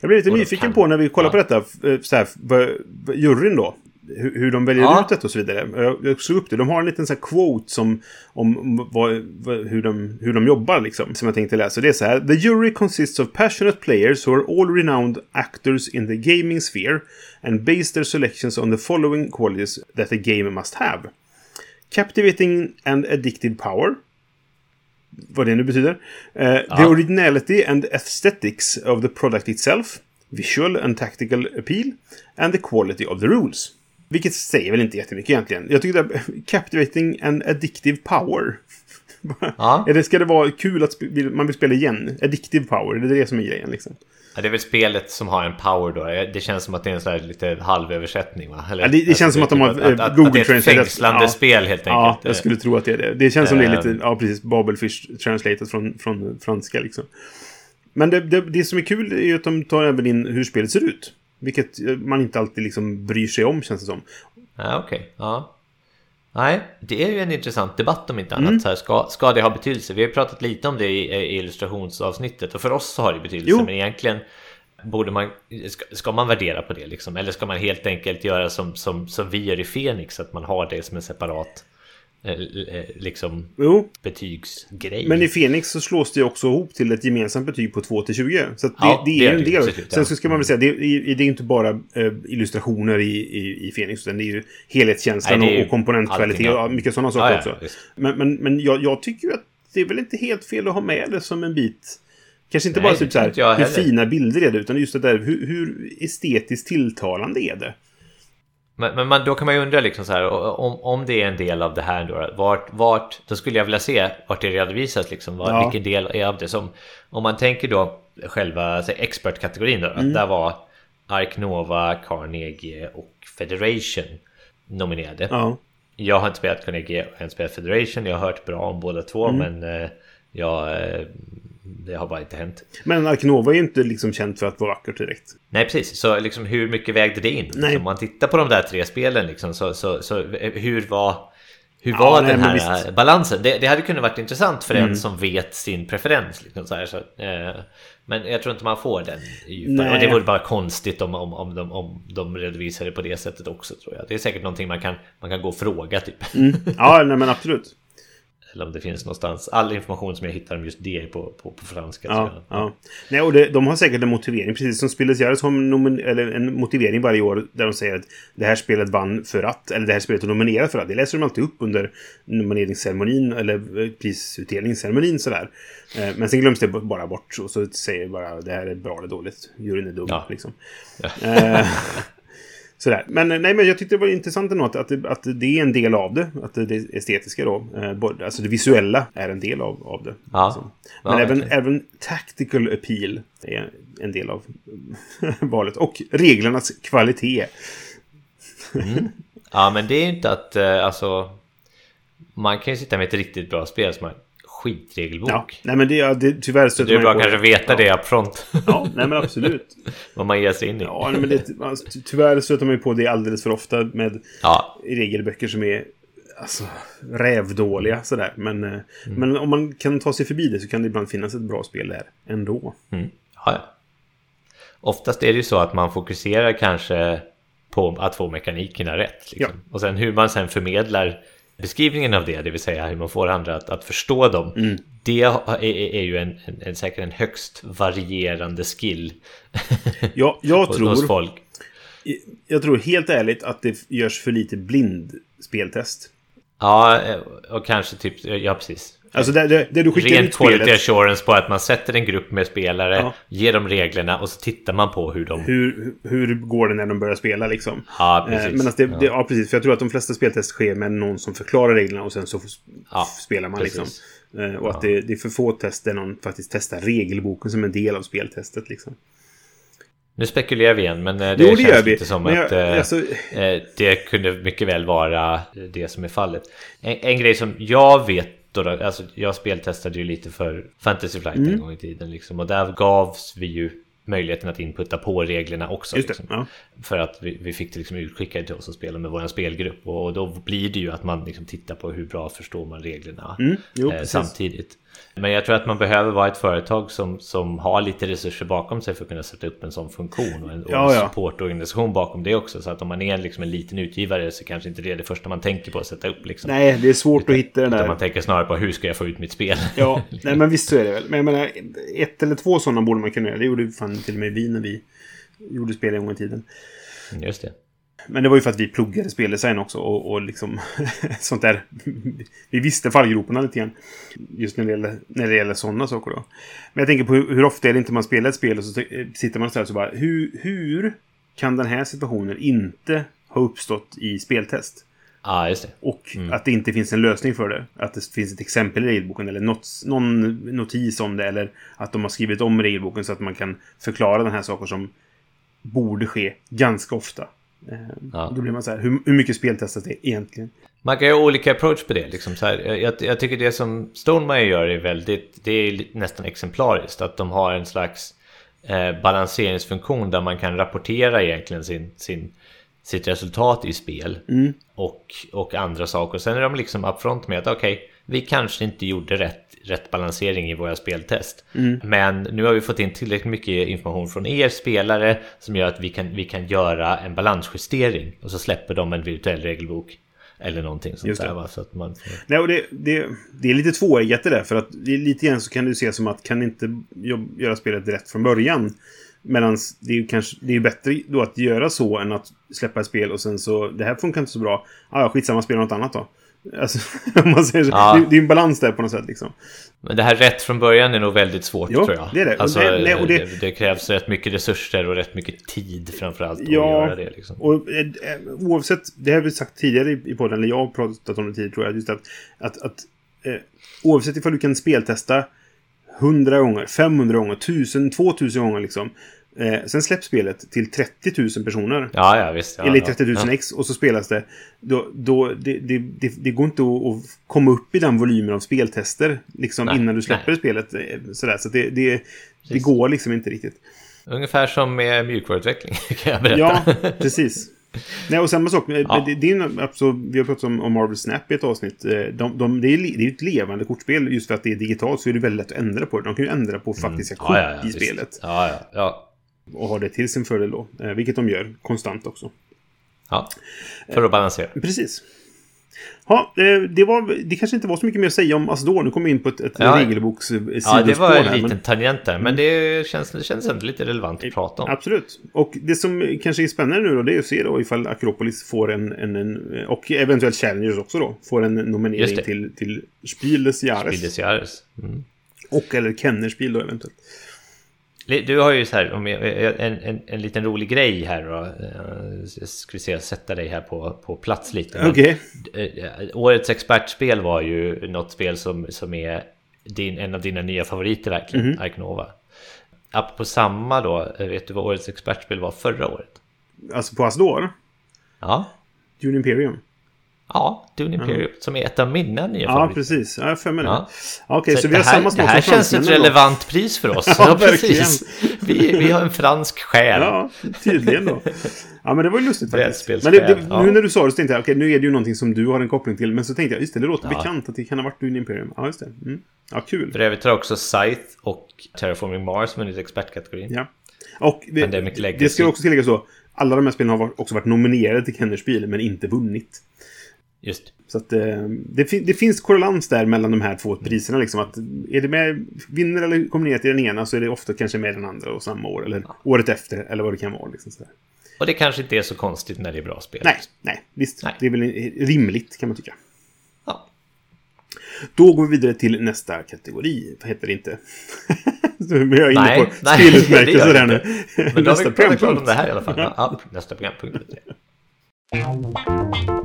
Jag blir lite nyfiken kan... på när vi kollar ja. på detta, eh, så här, juryn då hur, hur de väljer ja. ut det och så vidare. Jag, jag slog upp det. De har en liten så quote som, om vad, vad, hur, de, hur de jobbar liksom. Som jag tänkte läsa. Det är så här. The jury consists of passionate players who are all renowned actors in the gaming sphere and base their selections on the following qualities that a game must have. Captivating and addictive power. Vad det nu betyder. Uh, ja. The originality and aesthetics of the product itself. visual and tactical appeal and the quality of the rules. Vilket säger väl inte jättemycket egentligen. Jag tycker det är captivating and addictive power. Ja. <laughs> Eller ska det vara kul att man vill spela igen? Addictive power, det är det som är grejen liksom. Ja, det är väl spelet som har en power då. Det känns som att det är en sån här lite halvöversättning va? Eller, Ja, det, det känns som att de har typ eh, att, att, Google att det är ett Translate. fängslande Ja. spel helt Ja, enkelt. jag skulle tro att det är det. Det känns som det är lite, Ehm. ja precis, Babelfish translated från, från franska liksom. Men det, det, det som är kul är ju att de tar även in hur spelet ser ut. Vilket eh, man inte alltid liksom bryr sig om, känns det som. Ja, okej. Ja. Nej, det är ju en intressant debatt om inte annat. Mm. Så här, ska, ska det ha betydelse? Vi har pratat lite om det i, i illustrationsavsnittet och för oss så har det betydelse. Jo. Men egentligen borde man, ska, ska man värdera på det liksom? Eller ska man helt enkelt göra som, som, som vi gör i Fenix, att man har det som en separat eh, eh, liksom Jo, betygsgrej? men i Fenix så slås det också ihop till ett gemensamt betyg på 2 till 20. Så det, Ja, det det är är ju en det ju, del. absolut, Sen så ska man väl säga, det, är- det är inte bara eh, illustrationer i, i, i Fenix, utan det är ju helhetskänslan Nej, det är ju och, komponentkvalitet och mycket sådana saker Ja, ja, också. visst. Men, men, men jag, jag tycker ju att det är väl inte helt fel att ha med det som en bit. Kanske inte Nej, bara det typ så här, hur heller. fina bilder är det, utan just det där, hur, hur estetiskt tilltalande är det? Men, men man, då kan man ju undra liksom så här, om, om det är en del av det här då, vart, vart, då skulle jag vilja se vart det redovisas liksom, vad, Ja. vilken del är av det som, om man tänker då själva expert-kategorin då, Mm. att där var Ark Nova, Carnegie och Federation nominerade. Ja. Jag har inte spelat Carnegie och jag har inte spelat Federation, jag har hört bra om båda två Mm. men eh, jag, eh, det har bara inte hänt. Men Arkinova är ju inte liksom känt för att vara vackert direkt. Nej precis, så liksom hur mycket vägde det in? Nej. Om man tittar på de där tre spelen liksom, så, så, så hur var, hur Ja, var nej, den här. Mm. balansen? Det, det hade kunnat varit intressant för en som vet sin preferens. Liksom, så här, så, eh, men jag tror inte man får den djupare. Och det vore bara konstigt om, om, om, de, om de redovisar det på det sättet också tror jag. Det är säkert någonting man kan, man kan gå och fråga typ. Ja, nej men absolut. Eller om det finns någonstans. All information som jag hittar om just det är på, på, på franska. Ja, jag. ja. Nej, och det, de har säkert en motivering. Precis som Spelet Jares har en motivering varje år där de säger att det här spelet vann för att, eller det här spelet är nominerat för att. Det läser de alltid upp under nomineringsceremonin eller eh, prisutdelningsceremonin sådär. Eh, Men sen glöms det bara bort och så säger bara det här är bra eller dåligt. Juryn är dum Ja. liksom. Eh, <laughs> <laughs> Sådär. Men eh, nej, men jag tyckte det var intressant ändå att, att, att det är en del av det. Att det, estetiska då. Eh, alltså det visuella är en del av, av det. Ja. Alltså. Men Ja, även, även tactical appeal är en del av <laughs> valet. Och reglernas kvalitet. Ja men det är inte att eh, alltså Man kan ju sitta med ett riktigt bra spel som har skitregelbok. Ja, nej men det, ja, det tyvärr stöter Det är man bra på kanske veta ja. det up front. Ja, nej men absolut. <laughs> vad man ger sig in i. Ja, nej, men det, tyvärr stöter man ju på det alldeles för ofta med Ja, regelböcker som är alltså, rävdåliga sådär. Men, eh, Mm. men om man kan ta sig förbi det så kan det ibland finnas ett bra spel där ändå. Mm. ja, ja. Oftast är det ju så att man fokuserar kanske på att få mekanikerna rätt. Liksom. Och sen hur man sen förmedlar beskrivningen av det, det vill säga hur man får andra att, att förstå dem. Mm. Det är, är, är ju en, en, en, säkert en högst varierande skill <laughs> Ja, jag hos, hos tror, folk. jag tror helt ärligt att det görs för lite blind speltest. Ja, eh, och kanske typ, ja precis. Alltså det, det, det du skickar Rent ut quality spelet. assurance på att man sätter en grupp med spelare, Ja. ger dem reglerna och så tittar man på hur de... Hur, hur går det när de börjar spela liksom? Ja, precis. Eh, Men alltså det, Ja. det, ja, precis. För jag tror att de flesta speltest sker med någon som förklarar reglerna och sen så Ja, spelar man precis. liksom. Eh, Och att det, det är för få test där någon faktiskt testar regelboken som en del av speltestet liksom. Nu spekulerar vi igen, men eh, det, Jo, det känns lite som jag- att eh, alltså- eh, det kunde mycket väl vara det som är fallet. En, en grej som jag vet då, alltså jag speltestade ju lite för Fantasy Flight Mm. en gång i tiden liksom, och där gavs vi ju möjligheten att inputta på reglerna också. Liksom. ja. För att vi, vi fick det liksom utskickade till oss att spela med vår spelgrupp och, och då blir det ju att man liksom tittar på hur bra förstår man reglerna Mm, jo, eh, samtidigt. Men jag tror att man behöver vara ett företag som, som har lite resurser bakom sig för att kunna sätta upp en sån funktion och en, och Ja, ja. supportorganisation bakom det också. Så att om man är liksom en liten utgivare så kanske inte det är det första man tänker på att sätta upp. Liksom. Nej, det är svårt att hitta den Utan där. man tänker snarare på hur ska jag få ut mitt spel? Ja, <laughs> nej men visst så är det väl. Men jag menar, ett eller två sådana borde man kunna göra. Det gjorde fan till och med vi när vi gjorde spel en gång i tiden. Just det. Men det var ju för att vi pluggade speldesign också och, och liksom <laughs> sånt där. Vi visste fallgroparna lite grann. Just när det gäller, när det gäller sådana saker då. Men jag tänker på hur, hur ofta är det inte man spelar ett spel och så sitter man och så bara hur, hur kan den här situationen inte ha uppstått i speltest? Ja, ah, just det. Och mm. att det inte finns en lösning för det. Att det finns ett exempel i regelboken eller något, någon notis om det. Eller att de har skrivit om regelboken så att man kan förklara den här saker som borde ske ganska ofta. Ja. Då blir man så här, hur, hur mycket speltestas det egentligen? Man kan ju ha olika approach på det. Liksom så här, jag, jag tycker det som Stonemaier gör är väldigt, det är nästan exemplariskt. Att de har en slags eh, balanseringsfunktion där man kan rapportera egentligen sin, sin, sitt resultat i spel. Mm. Och, och andra saker. Sen är de liksom upfront med att okej, okay, vi kanske inte gjorde rätt rätt balansering i våra speltest. Mm. Men nu har vi fått in tillräckligt mycket information från er spelare som gör att vi kan, vi kan göra en balansjustering och så släpper de en virtuell regelbok. Eller någonting sånt där. Va? Så att man. Nej, och det, det, det är lite tvåeggat det där. För att det, lite grann så kan du se som att kan inte göra spelet rätt från början. Medan det är ju kanske, det är bättre då att göra så än att släppa ett spel och sen så, det här funkar inte så bra. Ah, ja, skitsamma, spela något annat då. Alltså, <laughs> om man säger så. Ja. Det, det är en balans där på något sätt liksom. Men det här rätt från början är nog väldigt svårt jo, tror jag. Det är det. Alltså, det, det, det, det, krävs rätt mycket resurser och rätt mycket tid framförallt ja, att göra det. Liksom. Och, eh, oavsett, det har vi sagt tidigare i podden, eller jag har pratat om det tidigare tror jag, just att, att, att eh, oavsett ifall du kan speltesta 100 gånger, 500 gånger, 1000, 2000 gånger liksom. Eh, sen släpps spelet till 30 000 personer. Ja, ja, visst. Ja, eller 30 000 ja. ex och så spelas det. Då, då, det, det, det, det går inte att, att, komma upp i den volymen av speltester liksom nej, innan du släpper nej. spelet. Eh, sådär, så det, det, det går liksom inte riktigt. Ungefär som med mjukvaruutveckling <laughs> kan jag berätta. Ja, precis. Nej, och samma sak. Ja. Det, det är, alltså, vi har pratat om, om Marvel Snap i ett avsnitt. Eh, de, de, det, är, det är ett levande kortspel. Just för att det är digitalt så är det väldigt lätt att ändra på det. De kan ju ändra på faktiska mm. kort ja, ja, i visst. spelet. Ja, ja, ja och har det till sin fördel då. Eh, vilket de gör konstant också. Ja, för att balansera. Eh, precis. Ja, eh, det, var, det kanske inte var så mycket mer att säga om Asdor. Nu kommer vi in på ett, ett ja, regelboks Ja, det var en liten men... tangent där. Men det känns, det känns ändå lite relevant att prata om. Absolut. Och det som kanske är spännande nu då, det är att se då ifall Akropolis får en, en, en och eventuellt Challengers också då, får en nominering till, till Spiel des Jahres. Spiel des Jahres. Mm. Och eller Kennerspiel då eventuellt. Du har ju så här, en, en, en liten rolig grej här då. Eh, jag skulle säga sätta dig här på, på plats lite. Okay. Eh, årets expertspel var ju något spel som, som är din, en av dina nya favoriter verkligen, mm -hmm. Arknova. På samma då, eh, vet du vad årets expertspel var förra året? Alltså på Asdor? Ja. Dune Imperium? Ja, Dune Imperium, mm. som är ett av mina nya Ja, precis. Ja, för mig ja. Okej, okay, så, så vi har här, samma smak Det här känns ett relevant pris för oss. <laughs> ja, precis. Vi, vi har en fransk själ. Ja, tydligen då. Ja, men det var ju lustigt faktiskt. Men det, det, ja. nu när du sa det så tänkte jag, okej, okay, nu är det ju någonting som du har en koppling till. Men så tänkte jag, just det, det låter ja. bekant att det kan ha varit Dune Imperium. Ja, just det. Mm. Ja, kul. För övrigt har också Scythe och Terraforming Mars vunnit expertkategorin. Ja. Och det, det ska också tilläggas så. Alla de här spelen har också varit nominerade till Kennerspiel, men inte vunnit. Just. Så att eh, det, det, finns korrelans där mellan de här två priserna. Liksom, att är det med, vinner eller kommer ner till den ena så är det ofta kanske med den andra och samma år. Eller ja. året efter, eller vad det kan vara. Liksom, så Och det kanske inte är så konstigt när det är bra spel. Nej, nej visst. Nej. Det är väl rimligt kan man tycka. Ja. Då går vi vidare till nästa kategori. Vad heter det inte? <laughs> nu är jag inne nej, på <laughs> spelutmärkelser där nu. Men då har vi pratat klart om det här i alla fall. Ja, nästa programpunkt. <laughs>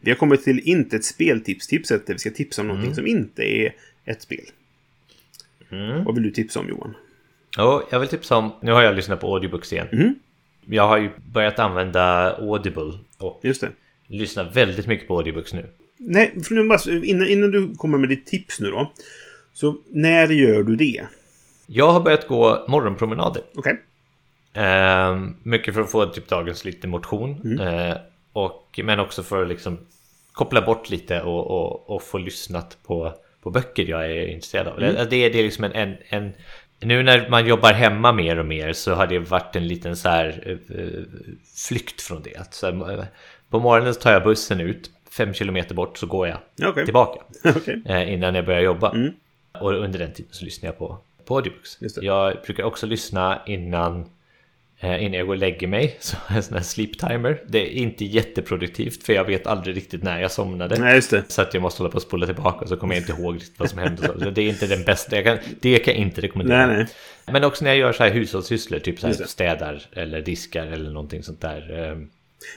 Vi har kommit till inte ett speltips-tipset där vi ska tipsa om mm. någonting som inte är ett spel. Mm. Vad vill du tipsa om Johan? Oh, jag vill tipsa om, nu har jag lyssnat på audiobooks igen. Mm. Jag har ju börjat använda Audible och Just det. lyssnar väldigt mycket på audiobooks nu. Nej, innan, innan du kommer med ditt tips nu då. Så när gör du det? Jag har börjat gå morgonpromenader. Okej. Okay. Eh, mycket för att få typ dagens lite motion. Mm. Eh, och, men också för att liksom koppla bort lite och, och, och få lyssnat på, på böcker jag är intresserad av. Mm. Det, det, är liksom en, en, en, Nu när man jobbar hemma mer och mer så har det varit en liten så här uh, flykt från det. Så här, på morgonen så tar jag bussen ut, fem kilometer bort så går jag okay. tillbaka. <laughs> okay. eh, innan jag börjar jobba. Mm. Och under den tiden så lyssnar jag på, på audiobooks. Jag brukar också lyssna innan eh, innan jag går och lägger mig. <laughs> Så jag en sån här sleep timer. Det är inte jätteproduktivt för jag vet aldrig riktigt när jag somnade. Nej, just det. Så att jag måste hålla på och spola tillbaka och så kommer jag inte ihåg vad som hände. Så det är inte den bästa. Jag kan, det kan jag inte rekommendera. Nej, nej. Men också när jag gör så här hushållssysslor, typ så här städar eller diskar eller någonting sånt där. eh,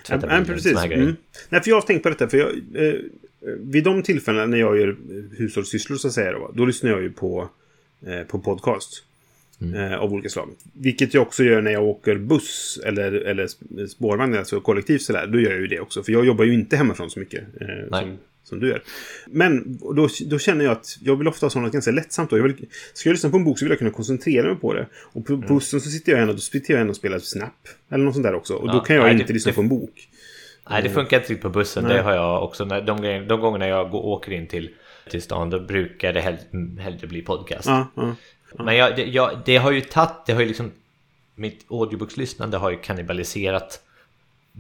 Ja, men precis. Mm. Nej, för jag har tänkt på detta. För jag, eh, vid de tillfällena när jag gör eh, hushållssysslor så att säga då, då lyssnar jag ju på, eh, på podcast. Mm. Eh, av olika slag. Vilket jag också gör när jag åker buss eller, eller sp- spårvagn, alltså kollektivt sådär. Då gör jag ju det också. För jag jobbar ju inte hemifrån så mycket. Eh, som, som du gör. Men då, då känner jag att jag vill ofta ha sådant ganska lättsamt. Då. Jag vill, ska jag lyssna på en bok så vill jag kunna koncentrera mig på det. Och Mm. på bussen så sitter jag gärna, då sitter jag gärna och spelar Snap. Eller något sånt där också. Och då Ja, kan jag nej, inte det- lyssna det- på en bok. Nej, det funkar inte riktigt på bussen. Nej. Det har jag också. När, de, grejer- de gångerna jag går, åker in till, till stan, då brukar det hell, hellre bli podcast. Ja, ja. Men jag, det, jag, det har ju tagit, det har ju liksom, mitt audiobokslyssnande har ju kannibaliserat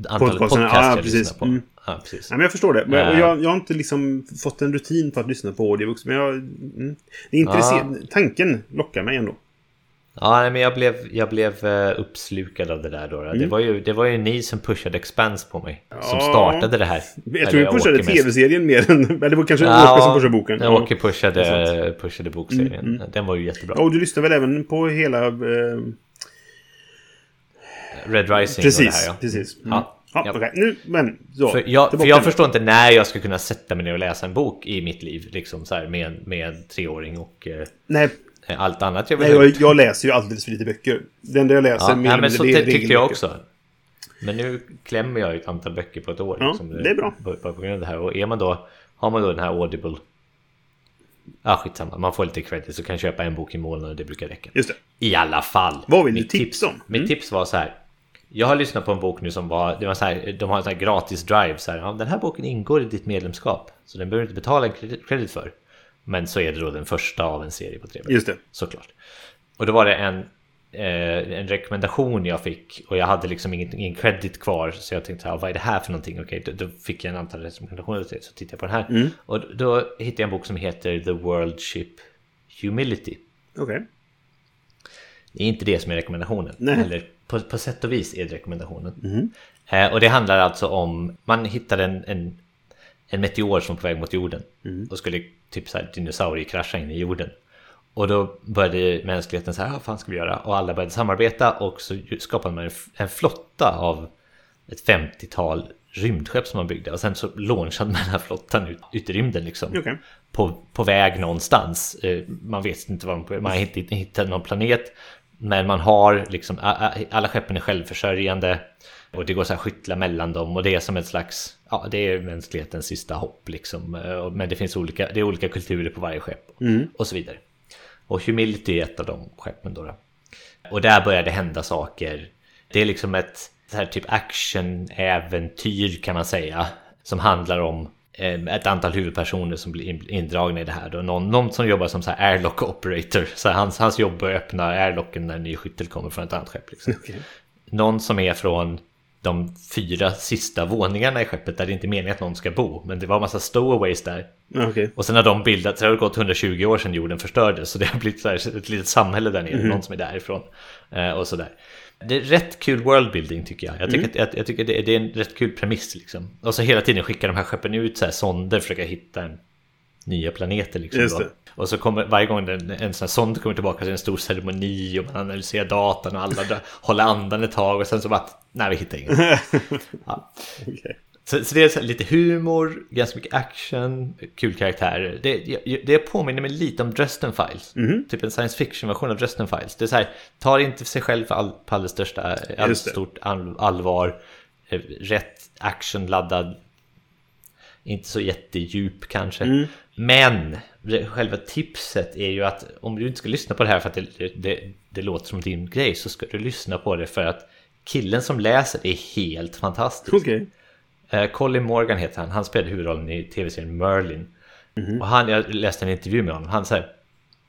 antalet Podcasterna, podcasts ja, jag precis. lyssnar på. Mm. Ja, precis. Nej, men jag förstår det. Men, och Äh. jag, jag har inte liksom fått en rutin på att lyssna på audiobooks. Men jag... Mm, det är intressant. Tanken lockar mig ändå. Ja, men jag blev, jag blev eh, uppslukad av det där då. Det, var ju, det var ju ni som pushade Expanse på mig. Som Mm. Ja. startade det här. Jag tror vi pushade tv-serien mer än... <laughs> Eller det var kanske Ja, Åke som pushade boken. Ja, Åke pushade, pushade bokserien. Mm, Den var ju jättebra. Ja, och du lyssnar väl även på hela... Eh, Red Rising och det precis, här ja. precis. Mm. Ja. Ja, Ja. okej. Nu, men... Så, För jag, för jag förstår inte när jag ska kunna sätta mig ner och läsa en bok i mitt liv. Liksom så här med, med en treåring och eh, Nej, allt annat jag vill nej jag, jag läser ju alldeles för lite böcker. Det enda jag läser Ja, mer nej, men så det tyckte jag också. Men nu klämmer jag ett antal böcker på ett år. Ja, liksom, det är bra. Bara på grund av det här. Och är man då, har man då den här Audible. Ja, skitsamma. Man får lite credit så kan köpa en bok i månaden. Det brukar räcka. Just det. I alla fall. Vad vill du Mitt tipsa om? Mitt Mm. tips var så här. Jag har lyssnat på en bok nu som var, det var så här, de har en sån här gratis drive. Så här, ja, den här boken ingår i ditt medlemskap. Så den behöver du inte betala en credit för. Men så är det då den första av en serie på tre böcker. Just det. Såklart. Och då var det en, eh, en rekommendation jag fick och jag hade liksom ingen, ingen credit kvar så jag tänkte, vad är det här för någonting? Okej, då, då fick jag en antal rekommendationer till så tittade jag på den här. Mm. Och då hittade jag en bok som heter The World Ship Humility. Okej. Det är inte det som är rekommendationen. Nej. Eller på, på sätt och vis är det rekommendationen. Eh, och det handlar alltså om, man hittade en, en, en meteor som var på väg mot jorden. Mhm. Och skulle typ så här dinosauriekrascha in i jorden. Och då började mänskligheten så här, vad fan ska vi göra? Och alla började samarbeta och så skapade man en, flotta av ett 50-tal rymdskepp som man byggde. Och sen så launchade man den här flottan ut, ut i rymden liksom. Okej. På, på väg någonstans. Eh, Man vet inte vad man, man har inte hittat någon planet. Men man har liksom, alla skeppen är självförsörjande. Och det går så här skyttla mellan dem och det är som ett slags, ja det är mänsklighetens sista hopp liksom. Eh, Men det finns olika, det är olika kulturer på varje skepp. Och så vidare. Och Humility är ett av de skeppen då. Och där börjar det hända saker. Det är liksom ett så här typ action-äventyr kan man säga. Som handlar om eh, ett antal huvudpersoner som blir in- indragna i det här. Då. Någon, någon som jobbar som så här airlock operator. Så hans, hans jobb är att öppna airlocken när en ny skyttel kommer från ett annat skepp. Liksom. Okej. Någon som är från de fyra sista våningarna i skeppet där det inte är meningen att någon ska bo. Men det var en massa stowaways där. Okej. Och sen har de bildat, så det har gått 120 år sedan jorden förstördes. Så det har blivit så här ett litet samhälle där nere, någon som är därifrån. Eh, och sådär. Det är rätt kul worldbuilding tycker jag. Jag tycker, att, jag, jag tycker det, är, det är en rätt kul premiss liksom. Och så hela tiden skickar de här skeppen ut så här sonder, försöka hitta en, nya planeter liksom. Och så kommer varje gång en, en sån här sond kommer tillbaka så är det en stor ceremoni och man analyserar datan och alla <laughs> håller andan ett tag och sen så bara, nej vi hittar ingen. <laughs> Ja. Okej. Så, så det är så lite humor, ganska mycket action, kul karaktärer. Det, det- påminner mig lite om Dresden Files. Mhm. Typ en science fiction-version av Dresden Files. Det är så här, tar inte sig själv för all, på alldeles största, det. stort all, allvar. Eh, Rätt actionladdad. Inte så jättedjup kanske. Mm. Men själva tipset är ju att om du inte ska lyssna på det här för att det, det, det låter som din grej så ska du lyssna på det för att killen som läser är helt fantastisk. Okej. Eh, Colin Morgan heter han, han spelade huvudrollen i tv-serien Merlin. Och han, jag läste en intervju med honom, han säger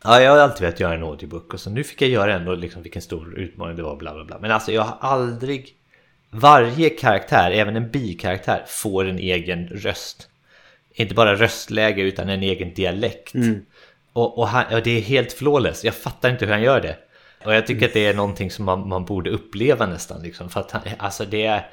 Ja, jag har alltid velat göra en audiobook och så nu fick jag göra en och liksom vilken stor utmaning det var bla bla bla. Men alltså jag har aldrig Varje karaktär, även en bikaraktär, får en egen röst. Inte bara röstläge utan en egen dialekt. Och, och, han, och det är helt flawless, jag fattar inte hur han gör det. Och jag tycker att det är någonting som man, man borde uppleva nästan liksom. För att alltså det är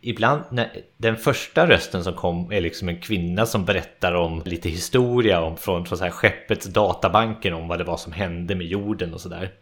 Ibland, när, den första rösten som kom är liksom en kvinna som berättar om lite historia om från, från så här skeppets databanken om vad det var som hände med jorden och sådär.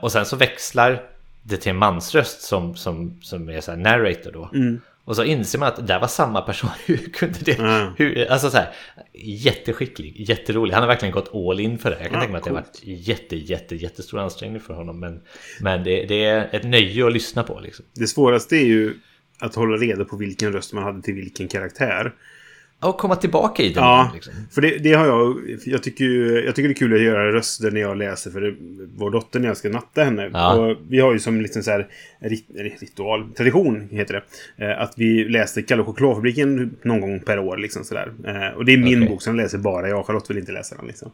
Och sen så växlar det till en mansröst som, som, som är så narrator då. Mm. Och så inser man att det där var samma person. <laughs> Hur kunde det? Mm. Hur, alltså så här, jätteskicklig, jätterolig. Han har verkligen gått all in för det. Jag kan Ja, tänka mig att det har varit jätte, jätte, jättestor ansträngning för honom. Men, men det, det är ett nöje att lyssna på liksom. Det svåraste är ju att hålla reda på vilken röst man hade till vilken karaktär. Och komma tillbaka i det. Ja, Liksom. för det, det har jag... Jag tycker, ju- jag tycker det är kul att göra röster när jag läser för det, vår dotter när jag ska natta henne. Ja. Och vi har ju som liksom så här rit, ritual, tradition heter det. Eh, att vi läste Kalle och chokladfabriken någon gång per år liksom sådär. Eh, och det är min Okej. bok som läser bara jag. Charlotte vill inte läsa den liksom.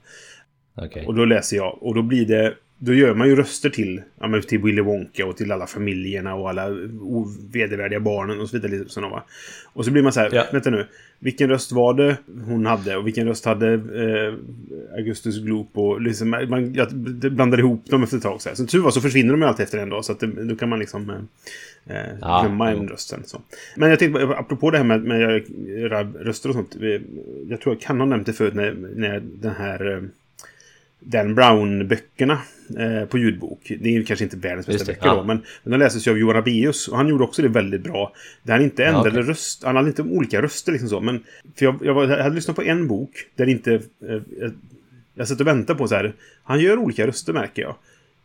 Okej. Och då läser jag. Och då blir det... Då gör man ju röster till, ja, men till Willy Wonka och till alla familjerna och alla ovedervärdiga barnen och så vidare. Liksom, va? Och så blir man så här, Ja. vänta nu. Vilken röst var det hon hade? Och vilken röst hade eh, Augustus Gloop? Och liksom, man, jag blandade ihop dem efter ett tag. Så, här. så tur var så försvinner de ju alltid efter en dag. Så att det, då kan man liksom eh, eh, glömma en jo. röst sen. Så. Men jag tänkte, apropå det här med, med göra röster och sånt. Jag tror jag kan ha nämnt det förut när, när den här... Dan Brown-böckerna eh, på ljudbok. Det är ju kanske inte världens bästa böcker ja. då, men, men de läses ju av Johan Abeus och han gjorde också det väldigt bra. Där han inte Ja, ändrade okej. röst, han hade inte olika röster liksom så, men för jag, jag, var, jag hade lyssnat på en bok där inte... Eh, jag, jag satt och väntade på så här, han gör olika röster märker jag.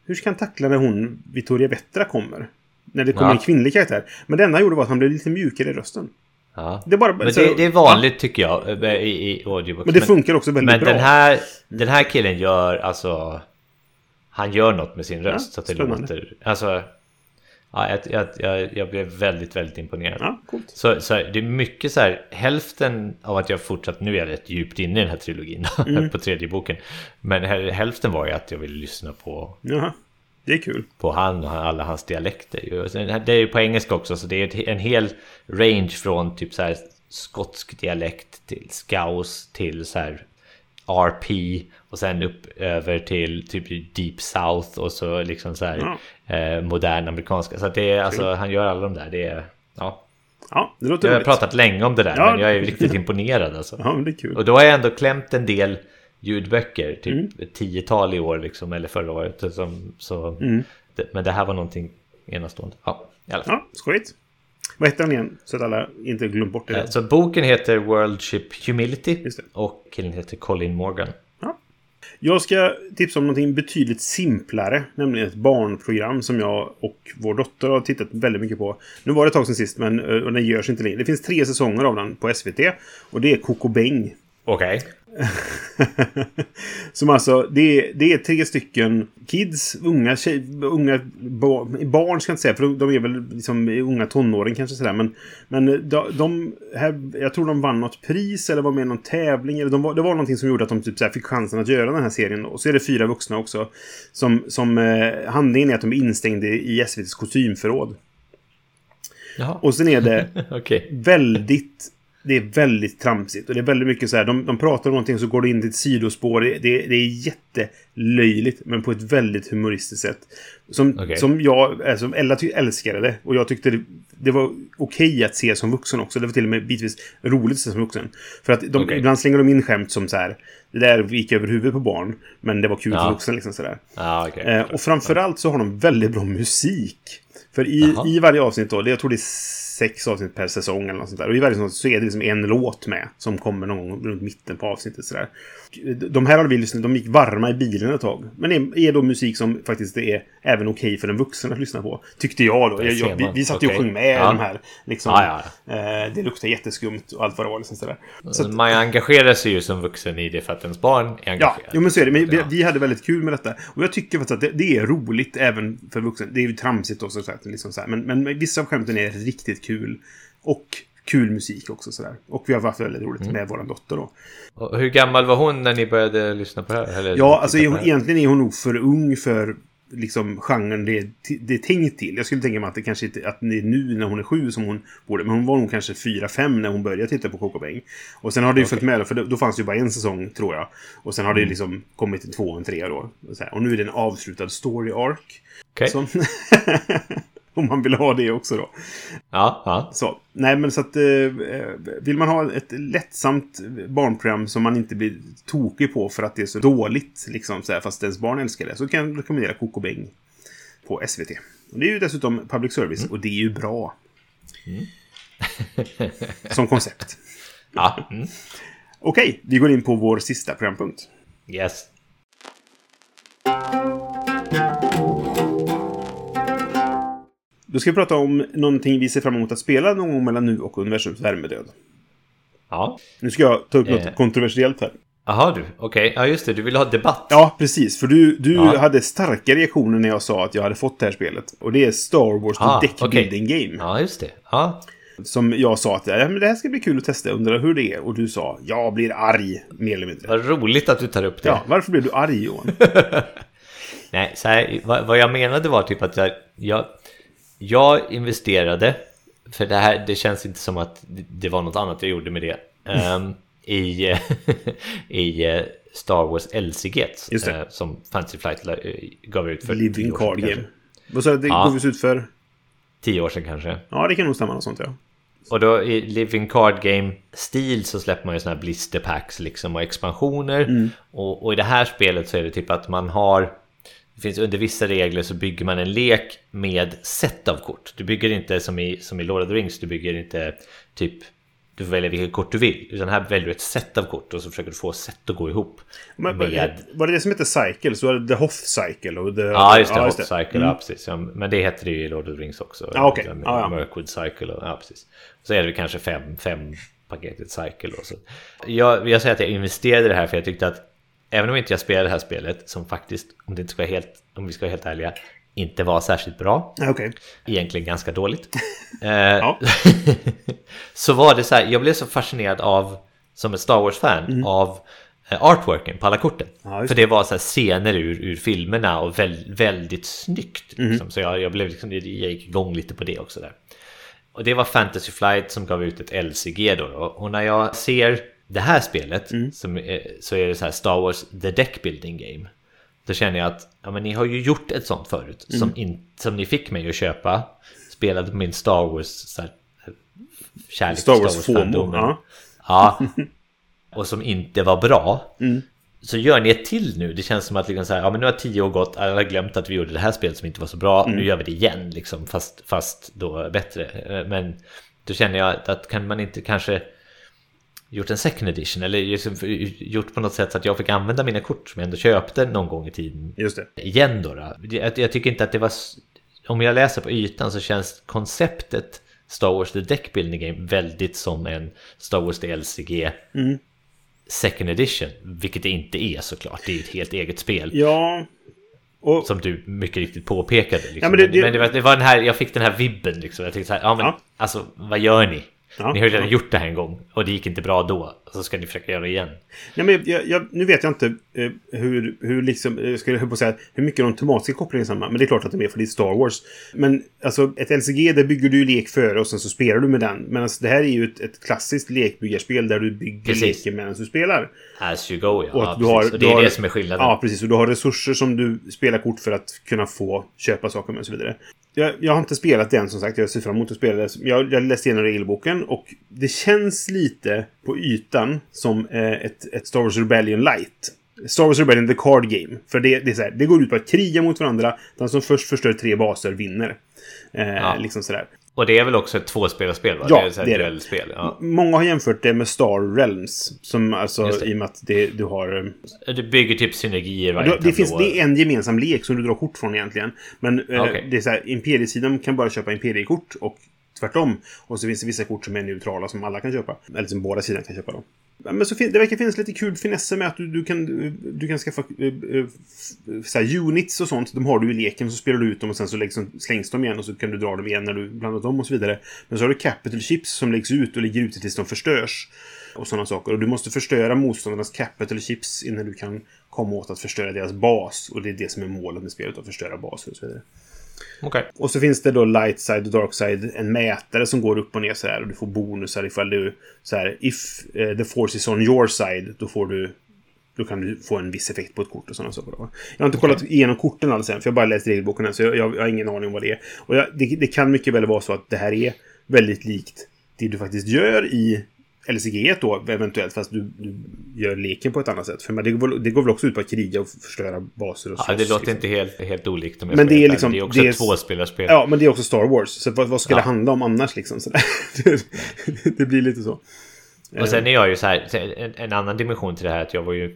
Hur ska han tackla när hon, Victoria Vettra, kommer? När det kommer Ja. en kvinnlig karaktär. Men det enda han gjorde var att han blev lite mjukare i rösten. Ja. Det är bara, Men så- det, det är vanligt tycker jag eh, i, i audiobooks. Men det funkar också väldigt Men bra. den här, den här killen gör alltså... Han gör något med sin röst. Ja, så att det spännande. låter... Alltså... Ja, jag, jag, jag, jag blev väldigt, väldigt imponerad. Ja, coolt. Så, så det är mycket så här, hälften av att jag fortsatt, nu är jag rätt djupt inne i den här trilogin <laughs> Mm. på tredje boken. Men hälften var ju att jag ville lyssna på, Jaha. Det är kul. på han och alla hans dialekter. ju. Sen- Det är ju på engelska också, så det är en hel range från typ så här skotsk dialekt till scouse till så här RP och sen upp över till typ Deep South och så liksom så här eh, modern amerikanska. Så det är alltså, han gör alla de där. Det är, ja. Ja, det låter Jag har roligt. pratat länge om det där, Ja. men jag är riktigt imponerad alltså. Ja, men det är kul. Och då har jag ändå klämt en del ljudböcker, typ Mm. ett tiotal i år liksom, eller förra året. Som, så, Mm. det, men det här var någonting enastående. Ja, i alla fall. Ja, skojigt. Vad heter den igen? Så att alla inte glömt bort det. Eh, Så boken heter World Ship Humility och killen heter Colin Morgan. Ja. Jag ska tipsa om någonting betydligt simplare. Nämligen ett barnprogram som jag och vår dotter har tittat väldigt mycket på. Nu var det ett tag sedan sist, men eh, och den görs inte längre. Det finns tre säsonger av den på SVT. Och det är Coco Beng. Okej. <laughs> Som alltså, det är, det är tre stycken kids, unga, tjej, unga ba, barn ska jag inte säga, för de, är väl liksom unga tonåring kanske sådär. Men, men de, de här, jag tror de vann något pris eller var med i någon tävling. Eller de var, det var någonting som gjorde att de typ så fick chansen att göra den här serien. Och så är det fyra vuxna också. Som, som eh, handlingen är att de är instängda i SVTs kostymförråd. Jaha. Och sen är det <laughs> Okej. väldigt... Det är väldigt tramsigt. Och det är väldigt mycket så här. De, de pratar om någonting så går det in till ett sidospår. Det, det, det är jättelöjligt. Men på ett väldigt humoristiskt sätt. Som, Okej. som jag... Alltså, Ella älskade det. Och jag tyckte det, det var okej att se som vuxen också. Det var till och med bitvis roligt att se som vuxen. För att de, Okej. ibland slänger de in skämt som så här. Det där gick över huvudet på barn. Men det var kul Ja. för vuxen liksom sådär. Ja, okej. Eh, och framförallt så har de väldigt bra musik. För i, i varje avsnitt då, det, jag tror det är sex avsnitt per säsong eller något sånt där. Och i varje sånt så är det liksom en låt med. Som kommer någon gång runt mitten på avsnittet sådär. De här hade vi lyssnat, de gick varma i bilen ett tag. Men är, är då musik som faktiskt är även okej för en vuxen att lyssna på. Tyckte jag då. Det Jag, jag, vi, vi satt ju och Okej. sjöng med Ja. de här. Liksom, Ja, Eh, det luktar jätteskumt och allt vad det var. Liksom, sådär. Så att, Man engagerar sig ju som vuxen i det för att ens barn är Ja, engagerad. jo, men så är det. Men vi, Ja. vi hade väldigt kul med detta. Och jag tycker faktiskt att det, det är roligt även för vuxna. Det är ju tramsigt också. Så liksom så här. Men, men vissa av skämten är riktigt kul. Och kul musik också sådär. Och vi har haft väldigt roligt Mm. med vår dotter då. Och hur gammal var hon när ni började lyssna på det här? Eller Ja, alltså hon, här? egentligen är hon nog för ung för liksom genren det, det är tänkt till. Jag skulle tänka mig att det kanske inte att det är nu när hon är sju som hon borde. Men hon var nog kanske fyra, fem när hon började titta på Coco Bang. Och sen har det ju okay. följt med, för då, då fanns det ju bara en säsong tror jag. Och sen har det mm. liksom kommit en två och en trea då. Och nu är det en avslutad story arc. Okay. Som <laughs> <laughs> Om man vill ha det också då. Ja, ja. Så, nej men så att eh, vill man ha ett lättsamt barnprogram som man inte blir tokig på för att det är så dåligt, liksom så här, fast ens barn älskar det, så kan jag rekommendera Coco Beng på SVT. Och det är ju dessutom public service mm. och det är ju bra. Mm. <laughs> som koncept. <laughs> Ja. Mm. Okej, vi går in på vår sista programpunkt. Yes. Då ska vi prata om någonting vi ser fram emot att spela någon gång mellan nu och universums värmedöd. Ja. Nu ska jag ta upp något eh. kontroversiellt här. Jaha du, okej. Okay. Ja just det, du vill ha debatt. Ja, precis. För du, du ja. hade starka reaktioner när jag sa att jag hade fått det här spelet. Och det är Star Wars ah, The Deck okay. Building Game. Ja, just det. Ja. Som jag sa att ja, men det här ska bli kul att testa. Undrar hur det är. Och du sa jag blir arg, mer eller mindre. Vad roligt att du tar upp det. Ja, varför blev du arg Johan? <laughs> Nej, så här, vad, vad, jag menade var typ att jag, jag jag investerade, för det här det känns inte som att det var något annat jag gjorde med det, um, i, <laughs> i eh, Star Wars LCG uh, som Fantasy Flight uh, gav ut för Living Card Game. Vad sa du det ja. gav ut för? Tio år sedan kanske. Ja, det kan nog stämma något sånt ja. Och då i Living Card Game-stil så släpper man ju sådana här blister packs liksom och expansioner. Mm. Och, och, i det här spelet så är det typ att man har det finns under vissa regler så bygger man en lek med set av kort. Du bygger inte som i, som i Lord of the Rings, du bygger inte typ du får välja vilket kort du vill. Utan här väljer du ett set av kort och så försöker du få set att gå ihop. Men, med... Var det det som hette Cycle? Så var det The Hoth Cycle? Och the... Ja, just det. Ja, just Cycle, mm. ja precis. Ja, men det heter det ju i Lord of the Rings också. Okej. Okay. Ja, ja. Mirkwood Cycle och ja, precis. Så är det kanske fem, fem paketet Cycle och så. Jag, jag säger att jag investerade i det här för jag tyckte att även om inte jag spelade det här spelet, som faktiskt, om, det inte ska vara helt, om vi ska vara helt ärliga, inte var särskilt bra. Okay. Egentligen ganska dåligt. <laughs> eh, <laughs> så var det så här, jag blev så fascinerad av, som ett Star Wars-fan, mm. av eh, artworken på alla korten. Ja, För det var så scener ur, ur filmerna och väl, väldigt snyggt. Mm. Liksom. Så jag, jag, blev liksom, jag gick igång lite på det också där. Och det var Fantasy Flight som gav ut ett LCG då. Och när jag ser det här spelet mm. som är, så är det så här Star Wars The Deck Building Game. Då känner jag att ja, men ni har ju gjort ett sånt förut mm. som, in, som ni fick mig att köpa. Spelade på min Star Wars så här, kärlek Star Wars, Star Wars FOMO, ja. ja. <laughs> Och som inte var bra. Mm. Så gör ni ett till nu. Det känns som att liksom så här, ja, men nu har tio år gått. Alla har glömt att vi gjorde det här spelet som inte var så bra. Mm. Nu gör vi det igen, liksom, fast, fast då bättre. Men då känner jag att kan man inte kanske gjort en second edition eller gjort på något sätt så att jag fick använda mina kort som jag ändå köpte någon gång i tiden. Just det. Igen då. då. Jag, jag, tycker inte att det var... Om jag läser på ytan så känns konceptet Star Wars The Deck Building Game väldigt som en Star Wars The LCG mm. Second Edition. Vilket det inte är såklart. Det är ett helt eget spel. Ja. Och... Som du mycket riktigt påpekade. Liksom. Ja, men det, det... men det, var, det, var, den här, jag fick den här vibben liksom. Jag tänkte så här, ja men ja. alltså vad gör ni? Ja, ni har ju redan ja. gjort det här en gång och det gick inte bra då. Så ska ni försöka göra det igen. Ja, men jag, jag, nu vet jag inte eh, hur, hur, liksom, jag skulle på säga, hur mycket de tematiska kopplingen är samma. Men det är klart att det är för det är Star Wars. Men alltså ett LCG där bygger du lek före och sen så spelar du med den. Men alltså, det här är ju ett, ett klassiskt lekbyggarspel där du bygger precis. leken medan du spelar. As you go ja. Och, ja, du har, och det är har, det som är skillnaden. Ja, precis. Och du har resurser som du spelar kort för att kunna få köpa saker med och så vidare. Jag, jag, har inte spelat det än som sagt. Jag ser fram emot att spela det. Jag, jag läste igenom regelboken och det känns lite på ytan som eh, ett, ett Star Wars Rebellion light. Star Wars Rebellion The Card Game. För det, det, är så här, det går ut på att kriga mot varandra. Den som först förstör tre baser vinner. Eh, ja. Liksom sådär. Och det är väl också ett tvåspelarspel? Va? Ja, det är, det är det. Spel. Ja. Många har jämfört det med Star Realms. Som alltså i och med att det, du har... Eh, du bygger typ synergier varje det, finns, det är en gemensam lek som du drar kort från egentligen. Men eh, okay. det är så här, Imperiesidan kan bara köpa Imperiekort och tvärtom. Och så finns det vissa kort som är neutrala som alla kan köpa. Eller som båda sidorna kan köpa då. Men så det verkar finnas lite kul finesser med att du, du kan, du kan skaffa uh, uh, så här, units och sånt. De har du i leken, så spelar du ut dem och sen så liksom slängs de igen och så kan du dra dem igen när du blandat dem och så vidare. Men så har du capital chips som läggs ut och ligger ute tills de förstörs. Och sådana saker. Och du måste förstöra motståndarnas capital chips innan du kan komma åt att förstöra deras bas. Och det är det som är målet med spelet, att förstöra baser och så vidare. Okej. Och så finns det då light side och dark side, en mätare som går upp och ner så här. Och du får bonusar ifall du så här, if eh, the force is on your side, då får du då kan du få en viss effekt på ett kort och sådana saker. Jag har inte kollat igenom korten alls än, för jag har bara läst regelboken än, så jag, jag, jag har ingen aning om vad det är. Och jag, det, det kan mycket väl vara så att det här är väldigt likt det du faktiskt gör i LCG då, eventuellt, fast du, du gör leken på ett annat sätt. För det, går, det går väl också ut på att kriga och förstöra baser och Ja, slåss, det låter liksom. inte helt, helt olikt om jag Men det är liksom-. Det är också det är- ett tvåspelarspel. Ja, men det är också Star Wars. Så vad, vad ska Ja. det handla om annars liksom? Så det, <laughs> det blir lite så. Och sen är jag ju så här, en, annan dimension till det här att jag var ju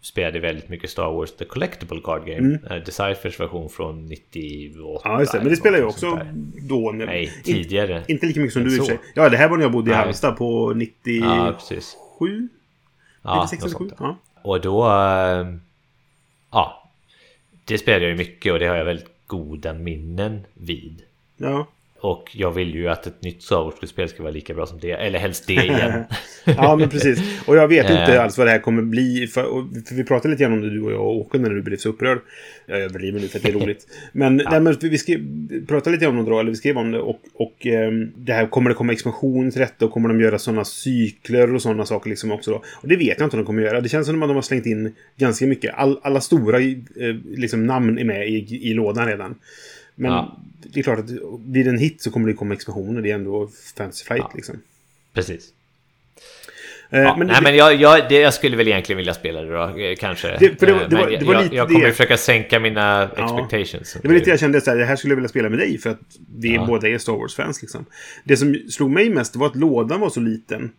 spelade väldigt mycket Star Wars The Collectible Card Game. Mm. Deciphers version från 98. Ja, just det. Men det spelar jag också då. När, Nej, in- tidigare. Inte lika mycket som du i och så. för sig. Ja, det här var när jag bodde i. Halmstad på 97? Ja, precis. Ja, 96 något eller 7? sånt. Ja. Och då... eh, Ja. Det spelar jag ju mycket och det har jag väldigt goda minnen vid. ja. Och jag vill ju att ett nytt Star Wars-spel ska vara lika bra som det. Eller helst det igen. <laughs> ja, men precis. Och jag vet inte Eh. alls vad det här kommer bli. För, för vi pratade lite grann om det du och jag och Åke när du blev så upprörd. Jag överdriver nu för att det är roligt. <laughs> Men, nej, men vi skrev, pratade lite om det då, eller vi skrev om det. Och, och ehm, det här kommer det komma expansion till detta och kommer de göra sådana cykler och sådana saker liksom också då. Och det vet jag inte om de kommer göra. Det känns som att de har slängt in ganska mycket. All, alla stora eh, liksom, namn är med i, i lådan redan. Men Ja. det är klart att det en hit så kommer det komma expansioner. Det är ändå Fantasy Flight Ja. liksom. Precis. Eh, Ja, men nej, det- men jag, jag, det, jag skulle väl egentligen vilja spela det då, eh, kanske. Det- för det var- Eh, var- jag, kommer det- försöka sänka mina expectations. Det var lite jag kände så här, det här skulle jag vilja spela med dig för att vi Ja. båda är Star Wars-fans liksom. Det som slog mig mest var att lådan var så liten.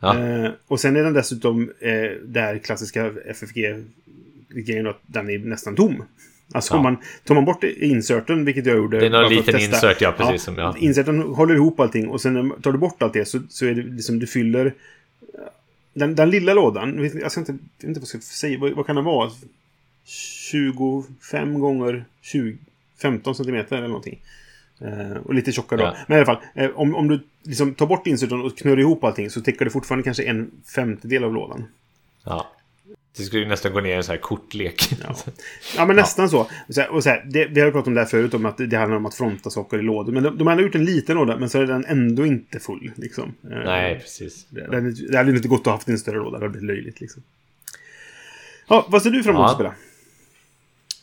Ja. Eh, och sen är den dessutom eh, där klassiska FFG-grejen att den är nästan tom. Alltså Ja. man tar man bort inserten, vilket jag gjorde. Det är någon liten insert, ja, precis som jag- Inserten håller ihop allting och sen tar du bort allt det så, så är det liksom du fyller den, den lilla lådan, jag ska inte, jag inte vad jag ska säga, vad, vad kan den vara? 25 gånger 20, 15 centimeter eller någonting. Eh, och lite tjockare Ja. då. Men i alla fall, eh, om, om du liksom tar bort inserten och knör ihop allting så täcker det fortfarande kanske en femtedel av lådan. Ja. Det skulle ju nästan gå ner i en sån här kortlek. Ja, ja men nästan så. så och så här, det, vi har ju pratat om det här förut, om att det handlar om att fronta saker i lådor. Men de, de hade gjort en liten låda, men så är den ändå inte full. Liksom. Eh, Nej, precis. Det, det, hade inte gått att ha haft en större låda, det hade blivit löjligt. Liksom. Ja, vad ser du fram emot Ja. att spela?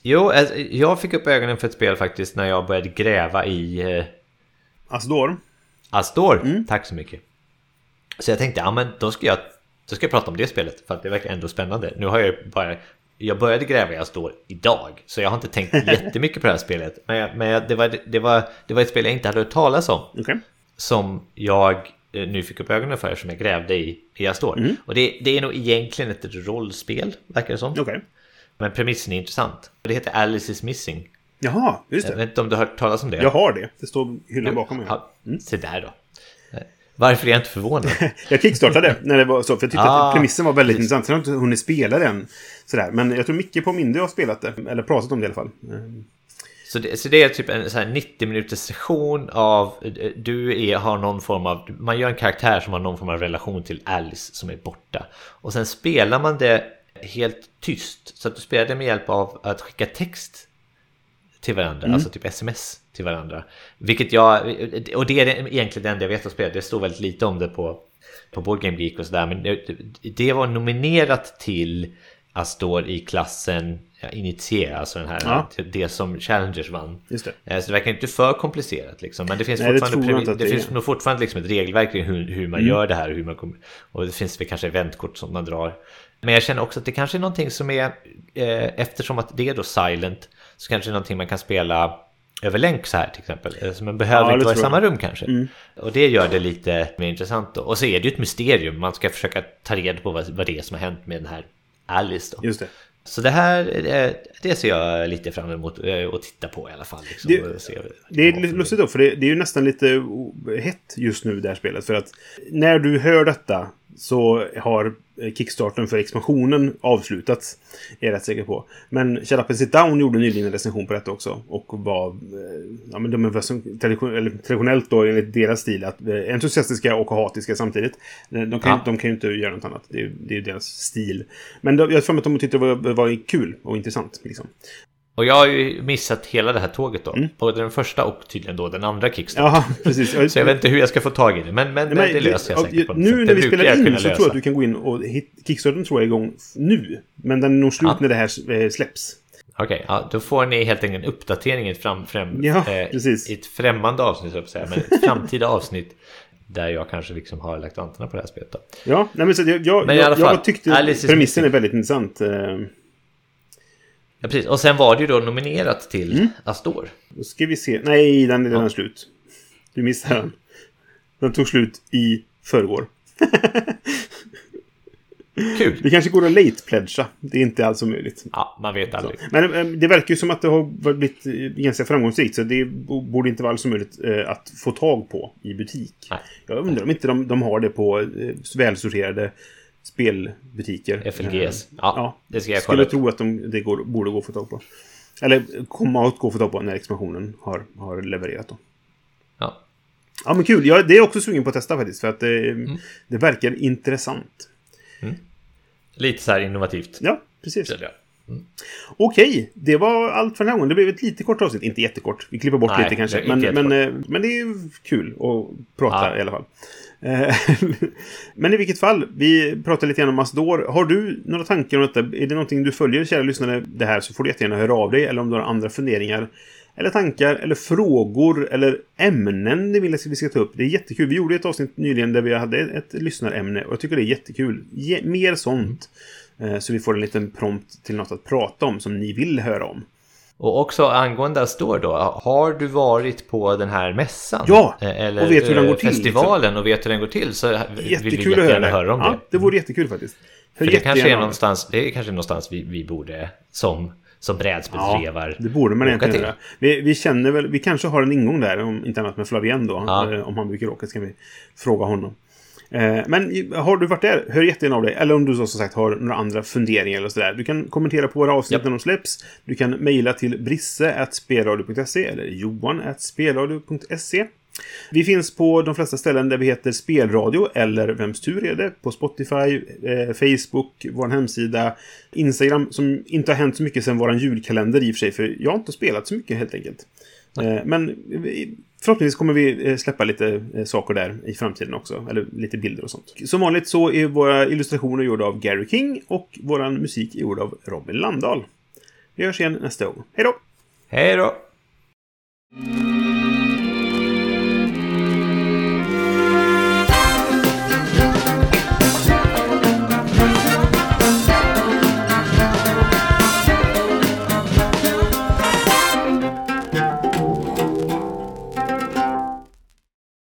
Jo, alltså, jag fick upp ögonen för ett spel faktiskt när jag började gräva i eh, Asdor? Astor. Mm. Tack så mycket. Så jag tänkte, ja men då ska jag, då ska jag prata om det spelet. För att det verkar ändå spännande. Nu har jag bara... Jag började gräva i Astor idag. Så jag har inte tänkt <laughs> jättemycket på det här spelet. Men, jag, men jag, det, var, det, var, det var ett spel jag inte hade hört talas om. Okej. Som jag eh, nu fick upp ögonen för som jag grävde i, i Astor. Mm. Och det, det är nog egentligen ett rollspel, verkar det som. Okej. Men premissen är intressant. Det heter Alice is missing. Jaha, just Jag det. vet inte om du har hört talas om det? Jag har det. Det står hyllan bakom mig. Ja, Se där då. Eh, Varför är jag inte förvånad? <laughs> Jag kickstartade när det var så, för jag tyckte Ah, att premissen var väldigt precis. intressant. Sen har jag inte hunnit spela den. Sådär. Men jag tror Micke på Mindy har spelat det. Eller pratat om det i alla fall. Mm. Så det, så det är typ en så här 90 minuters session av eh, du är, har någon form av man gör en karaktär som har någon form av relation till Alice som är borta och sen spelar man det helt tyst så att du spelar det med hjälp av att skicka text till varandra, alltså typ sms till varandra. Vilket jag, och det är egentligen det enda jag vet att spela, det står väldigt lite om det på, på Board Game Geek och sådär, men det, var nominerat till Astor i klassen ja, Initiera, alltså den här, Ja. det som Challengers vann. Just det. Eh, Så det verkar inte för komplicerat liksom. Men det finns Nej, fortfarande, att det det finns. Mm. nog fortfarande liksom ett regelverk kring hur, hur man gör det här och hur man kommer... Och det finns väl kanske eventkort som man drar. Men jag känner också att det kanske är någonting som är... Eh, eftersom att det är då silent så kanske det är någonting man kan spela över länk så här till exempel. Så man behöver Ja, inte vara i jag. samma rum kanske. Och det gör det lite mer intressant då. Och så är det ju ett mysterium. Man ska försöka ta reda på vad, vad det är som har hänt med den här Alice då. Just det. Så det här, det ser jag lite fram emot eh, att titta på i alla fall. Liksom, Det- se- Det är lite lustigt då, för det, det är ju nästan lite hett just nu det här spelet. För att när du hör detta så har Kickstarten för expansionen avslutats. Är jag rätt säker på. Men Shut Up and Sit Down gjorde nyligen en recension på detta också. Och var... eh, Ja, men de är som tradition, traditionellt då enligt deras stil att eh, entusiastiska och hatiska samtidigt. Eh, De kan, Ja. de kan ju inte göra något annat. Det är, ju deras stil. Men jag har för mig att de tyckte det var, var kul och intressant. Liksom. Och jag har ju missat hela det här tåget då. Mm. Både den första och tydligen då den andra Kickstarter. Jaha, <laughs> precis. Så jag vet inte hur jag ska få tag i det. Men, men, Nej, men det löser jag ja, säkert på Nu sätt. när vi spelar in så tror jag lösa. att du kan gå in och hit, Kickstarten tror jag är igång nu. Men den är nog slut Ja. när det här eh, släpps. Okej, ja, då får ni helt enkelt en uppdatering i ett, fram, främ, Ja, eh, i ett främmande avsnitt, så att säga. Men ett framtida avsnitt där jag kanske liksom har lagt vantarna på det här spelet. Då. Ja, nej, men så jag, jag, Men i alla jag, fall, jag tyckte Alice is premissen är väldigt intressant. Ja, precis. Och sen var det ju då nominerat till Mm. Astor. Då ska vi se. Nej, den är redan Ja. slut. Du missade den. Den tog slut i förrgår. <laughs> Kul! Det kanske går att late-pledga. Det är inte alls omöjligt. Ja, man vet aldrig. Men eh, det verkar ju som att det har blivit eh, ganska framgångsrikt. Så det bo- borde inte vara alls omöjligt eh, att få tag på i butik. Nej. Jag undrar om inte de, de har det på välsorterade spelbutiker. FLGS. Eh, Ja, det ska jag Skulle kolla upp. tro att de, det går, borde gå att få tag på. Eller komma att gå att få tag på när expansionen har, har levererat. Då. Ja. Ja, men kul. Jag, det är också sugen på att testa faktiskt. För att det, Mm. det verkar intressant. Lite så här innovativt. Ja, precis. Ja. Okej, det var allt för den här gången. Det blev ett lite kort avsnitt. Inte jättekort. Vi klipper bort Nej, lite kanske. Men, men, eh, men det är kul att prata Ja. i alla fall. Eh, <laughs> men i vilket fall, vi pratar lite grann om Masdor. Har du några tankar om detta? Är det någonting du följer, kära lyssnare, det här så får du jättegärna höra av dig. Eller om du har andra funderingar. Eller tankar, eller frågor, eller ämnen ni vill att vi ska ta upp. Det är jättekul. Vi gjorde ett avsnitt nyligen där vi hade ett lyssnarämne. Och jag tycker det är jättekul. Mer sånt. Eh, Så vi får en liten prompt till något att prata om som ni vill höra om. Och också angående Astor då. Har du varit på den här mässan? Ja, Eh, Eller och vet hur den går eh, till, festivalen och vet hur den går till så vill vi Jättekul att höra jättegärna höra om det. Ja, det vore jättekul faktiskt. Hör För det kanske är någonstans, det är kanske någonstans vi, vi borde som, som brädspelsrevar Ja, det borde man egentligen göra. Vi, vi känner väl, vi kanske har en ingång där, om inte annat med Flavien då. Ja. Eh, Om han brukar åka så kan vi fråga honom. Eh, Men har du varit där, hör jättegärna av dig. Eller om du så som sagt har några andra funderingar eller sådär. Du kan kommentera på våra avsnitt Japp. när de släpps. Du kan mejla till brisse.spelradio.se eller johan.spelradio.se. Vi finns på de flesta ställen där vi heter Spelradio eller Vems tur är det? På Spotify, eh, Facebook, vår hemsida, Instagram som inte har hänt så mycket sedan vår julkalender i och för sig för jag har inte spelat så mycket helt enkelt. Eh, men förhoppningsvis kommer vi eh, släppa lite eh, saker där i framtiden också. Eller lite bilder och sånt. Som vanligt så är våra illustrationer gjorda av Gary King och vår musik är gjord av Robin Landahl. Vi hörs igen nästa gång. Hej då! Hej då!